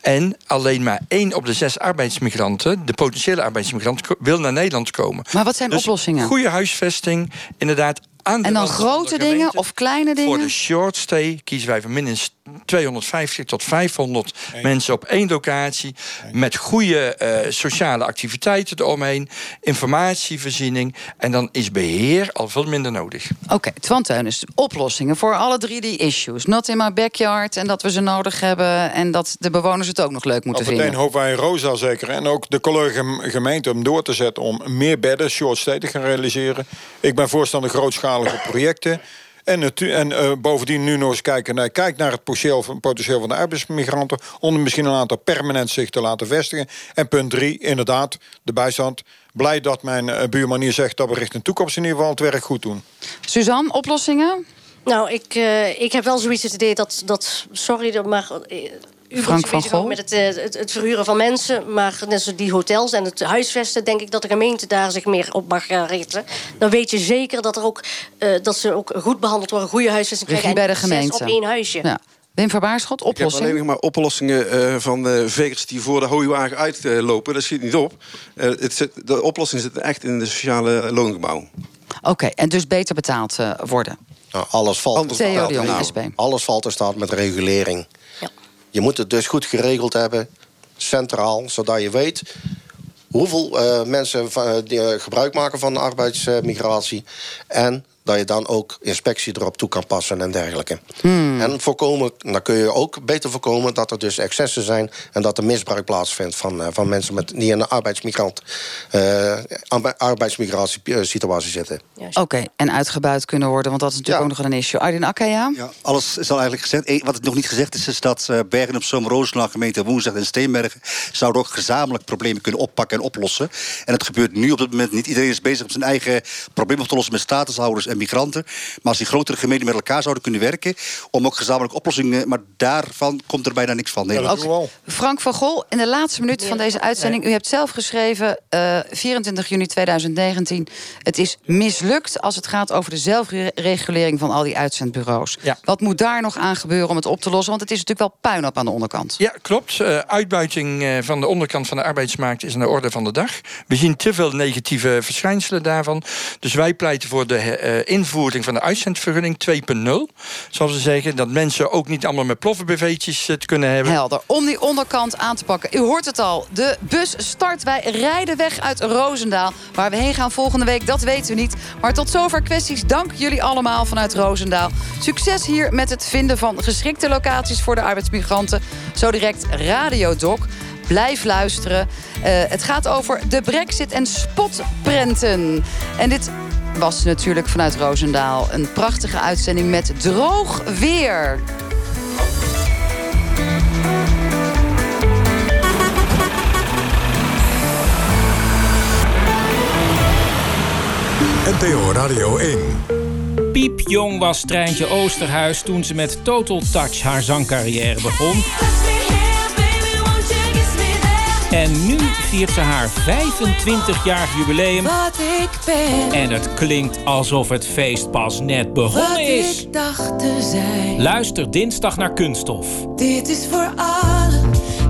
En alleen maar één op de zes arbeidsmigranten, de potentiële arbeidsmigranten, ko- wil naar Nederland komen. Maar wat zijn Dus oplossingen? Goede huisvesting, inderdaad. Aan de En dan rand van de grote dingen of kleine Voor dingen? de short stay kiezen wij voor minstens 250 tot 500 mensen op één locatie. Met goede eh, sociale activiteiten eromheen. Informatievoorziening. En dan is beheer al veel minder nodig. Oké, Twan Teunis, oplossingen voor alle drie die issues. Not in my backyard en dat we ze nodig hebben... en dat de bewoners het ook nog leuk moeten Op meteen vinden. hopen wij in Rosa zeker. En ook de collega gemeente om door te zetten om meer bedden, short stay te gaan realiseren. Ik ben voorstander grootschalige projecten. En, natu- en eh, bovendien nu nog eens kijken naar, kijk naar het potentieel van, potentieel van de arbeidsmigranten. Om er misschien een aantal permanent zich te laten vestigen. En punt drie, inderdaad, de bijstand. Blij dat mijn eh, buurman hier zegt dat we richting toekomst in ieder geval het werk goed doen. Suzanne, oplossingen? Nou, ik, eh, ik heb wel zoiets het idee dat... dat sorry, dat maar... eh, U Frank van Gol? met het, eh, het, het verhuren van mensen. Maar net zoals die hotels en het huisvesten... denk ik dat de gemeente daar zich meer op mag gaan richten. Dan weet je zeker dat, er ook, eh, dat ze ook goed behandeld worden. Goede huisvesting krijgen. bij de gemeente. op één huisje. Ja. Wim van Baarschot, Ik heb alleen nog maar oplossingen eh, van de vegers die voor de hooiwagen uitlopen. dat schiet niet op. Eh, het zit, de oplossing zit echt in de sociale loongebouw. Oké, en dus beter betaald eh, worden. Nou, alles valt Anders de staat- nou. Alles valt in staat met regulering. Je moet het dus goed geregeld hebben, centraal, zodat je weet hoeveel eh, mensen van, eh, die, eh, gebruik maken van arbeidsmigratie. En dat je dan ook inspectie erop toe kan passen en dergelijke. Hmm. En voorkomen, dan kun je ook beter voorkomen dat er dus excessen zijn en dat er misbruik plaatsvindt van, eh, van mensen met, die in een arbeidsmigrant, eh, arbeidsmigratiesituatie zitten. Oké, en uitgebuit kunnen worden, want dat is natuurlijk Ja. ook nog wel een issue. Arjen Akkaya? Ja, alles is al eigenlijk gezegd. Eh, Wat het nog niet gezegd is, is dat eh, Bergen op Zoom, Roosendaal, gemeente Woensdag en Steenbergen zouden ook gezamenlijk problemen kunnen oppakken en oplossen. En het gebeurt nu op dit moment niet. Iedereen is bezig om zijn eigen probleem op te lossen met statushouders en migranten. Maar als die grotere gemeenten met elkaar zouden kunnen werken om ook gezamenlijke oplossingen, maar daarvan komt er bijna niks van. We al. Frank van Gol, in de laatste minuut van deze uitzending... u hebt zelf geschreven, eh, 24 juni 2019... het is mislukt als het gaat over de zelfregulering van al die uitzendbureaus. Ja. Wat moet daar nog aan gebeuren om het op te lossen? Want het is natuurlijk wel puinhoop aan de onderkant. Ja, klopt. Eh, uitbuiting eh, van de onderkant van de arbeidsmarkt is aan de orde van de dag. We zien te veel negatieve verschijnselen daarvan. Dus wij pleiten voor de eh, invoering van de uitzendvergunning 2.0. Zoals ze zeggen, dat mensen ook niet allemaal met ploffen-BV'tjes het kunnen hebben. Helder. Om die onderkant aan te pakken. U hoort het al. De bus start. Wij rijden weg uit Roosendaal. Waar we heen gaan volgende week, dat weten we niet. Maar tot zover kwesties. Dank jullie allemaal vanuit Roosendaal. Succes hier met het vinden van geschikte locaties voor de arbeidsmigranten. Zo direct Radio Doc. Blijf luisteren. Eh, het gaat over de brexit en spotprenten. En dit was natuurlijk vanuit Roosendaal een prachtige uitzending met droog weer. NPO Radio 1. Piepjong was Treintje Oosterhuis toen ze met Total Touch haar zangcarrière begon. En nu viert ze haar 25 jaar jubileum. Wat ik ben. En het klinkt alsof het feest pas net begonnen Wat is. Ik dacht te zijn. Luister dinsdag naar Kunststof. Dit is voor alle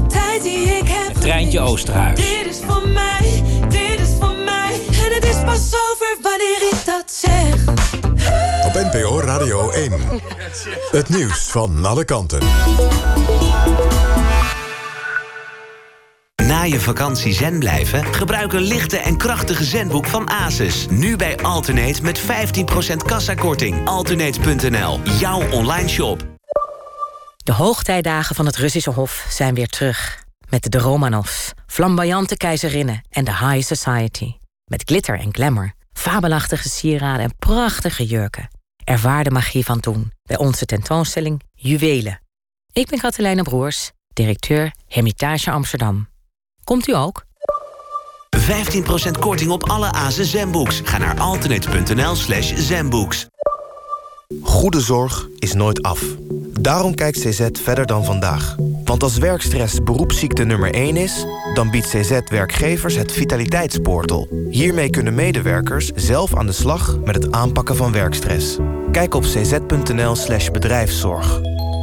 tijd die ik heb. Het Treintje Oosterhuis. Dit is voor mij, dit is voor mij. En het is pas over wanneer ik dat zeg. Op NPO Radio 1. Het nieuws van alle kanten. Na je vakantie zen blijven? Gebruik een lichte en krachtige zenboek van Asus. Nu bij Alternate met 15% kassakorting. Alternate.nl, jouw online shop. De hoogtijdagen van het Russische Hof zijn weer terug. Met de Romanovs, flamboyante keizerinnen en de High Society. Met glitter en glamour, fabelachtige sieraden en prachtige jurken. Ervaar de magie van toen bij onze tentoonstelling Juwelen. Ik ben Katelijne Broers, directeur Hermitage Amsterdam. Komt u ook? 15% korting op alle Asus zenbooks. Ga naar alternate.nl slash zenbooks. Goede zorg is nooit af. Daarom kijkt CZ verder dan vandaag. Want als werkstress beroepsziekte nummer 1 is... dan biedt CZ werkgevers het Vitaliteitsportal. Hiermee kunnen medewerkers zelf aan de slag met het aanpakken van werkstress. Kijk op cz.nl slash bedrijfszorg.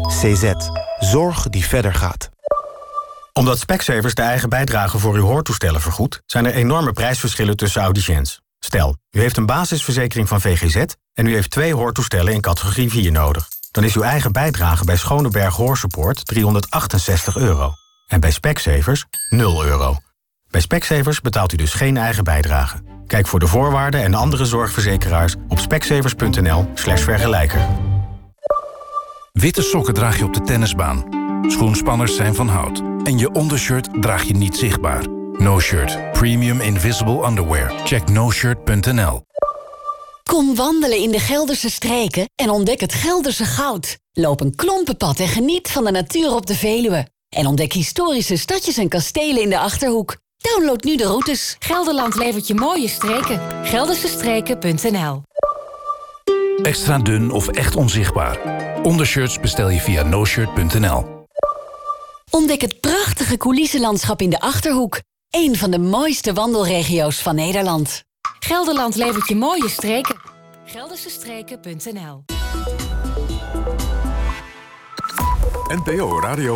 CZ. Zorg die verder gaat omdat Specsavers de eigen bijdrage voor uw hoortoestellen vergoedt... zijn er enorme prijsverschillen tussen audiciëns. Stel, u heeft een basisverzekering van VGZ... en u heeft twee hoortoestellen in categorie 4 nodig. Dan is uw eigen bijdrage bij Schoneberg Hoorsupport 368 euro. En bij Specsavers 0 euro. Bij Specsavers betaalt u dus geen eigen bijdrage. Kijk voor de voorwaarden en andere zorgverzekeraars... op specsavers.nl slash vergelijker. Witte sokken draag je op de tennisbaan. Schoenspanners zijn van hout. En je ondershirt draag je niet zichtbaar. No Shirt. Premium Invisible Underwear. Check noshirt.nl Kom wandelen in de Gelderse streken en ontdek het Gelderse goud. Loop een klompenpad en geniet van de natuur op de Veluwe. En ontdek historische stadjes en kastelen in de Achterhoek. Download nu de routes. Gelderland levert je mooie streken. Geldersestreken.nl Extra dun of echt onzichtbaar. Ondershirts bestel je via noshirt.nl Ontdek het prachtige coulissenlandschap in de Achterhoek. Een van de mooiste wandelregio's van Nederland. Gelderland levert je mooie streken. Geldersestreken.nl NPO Radio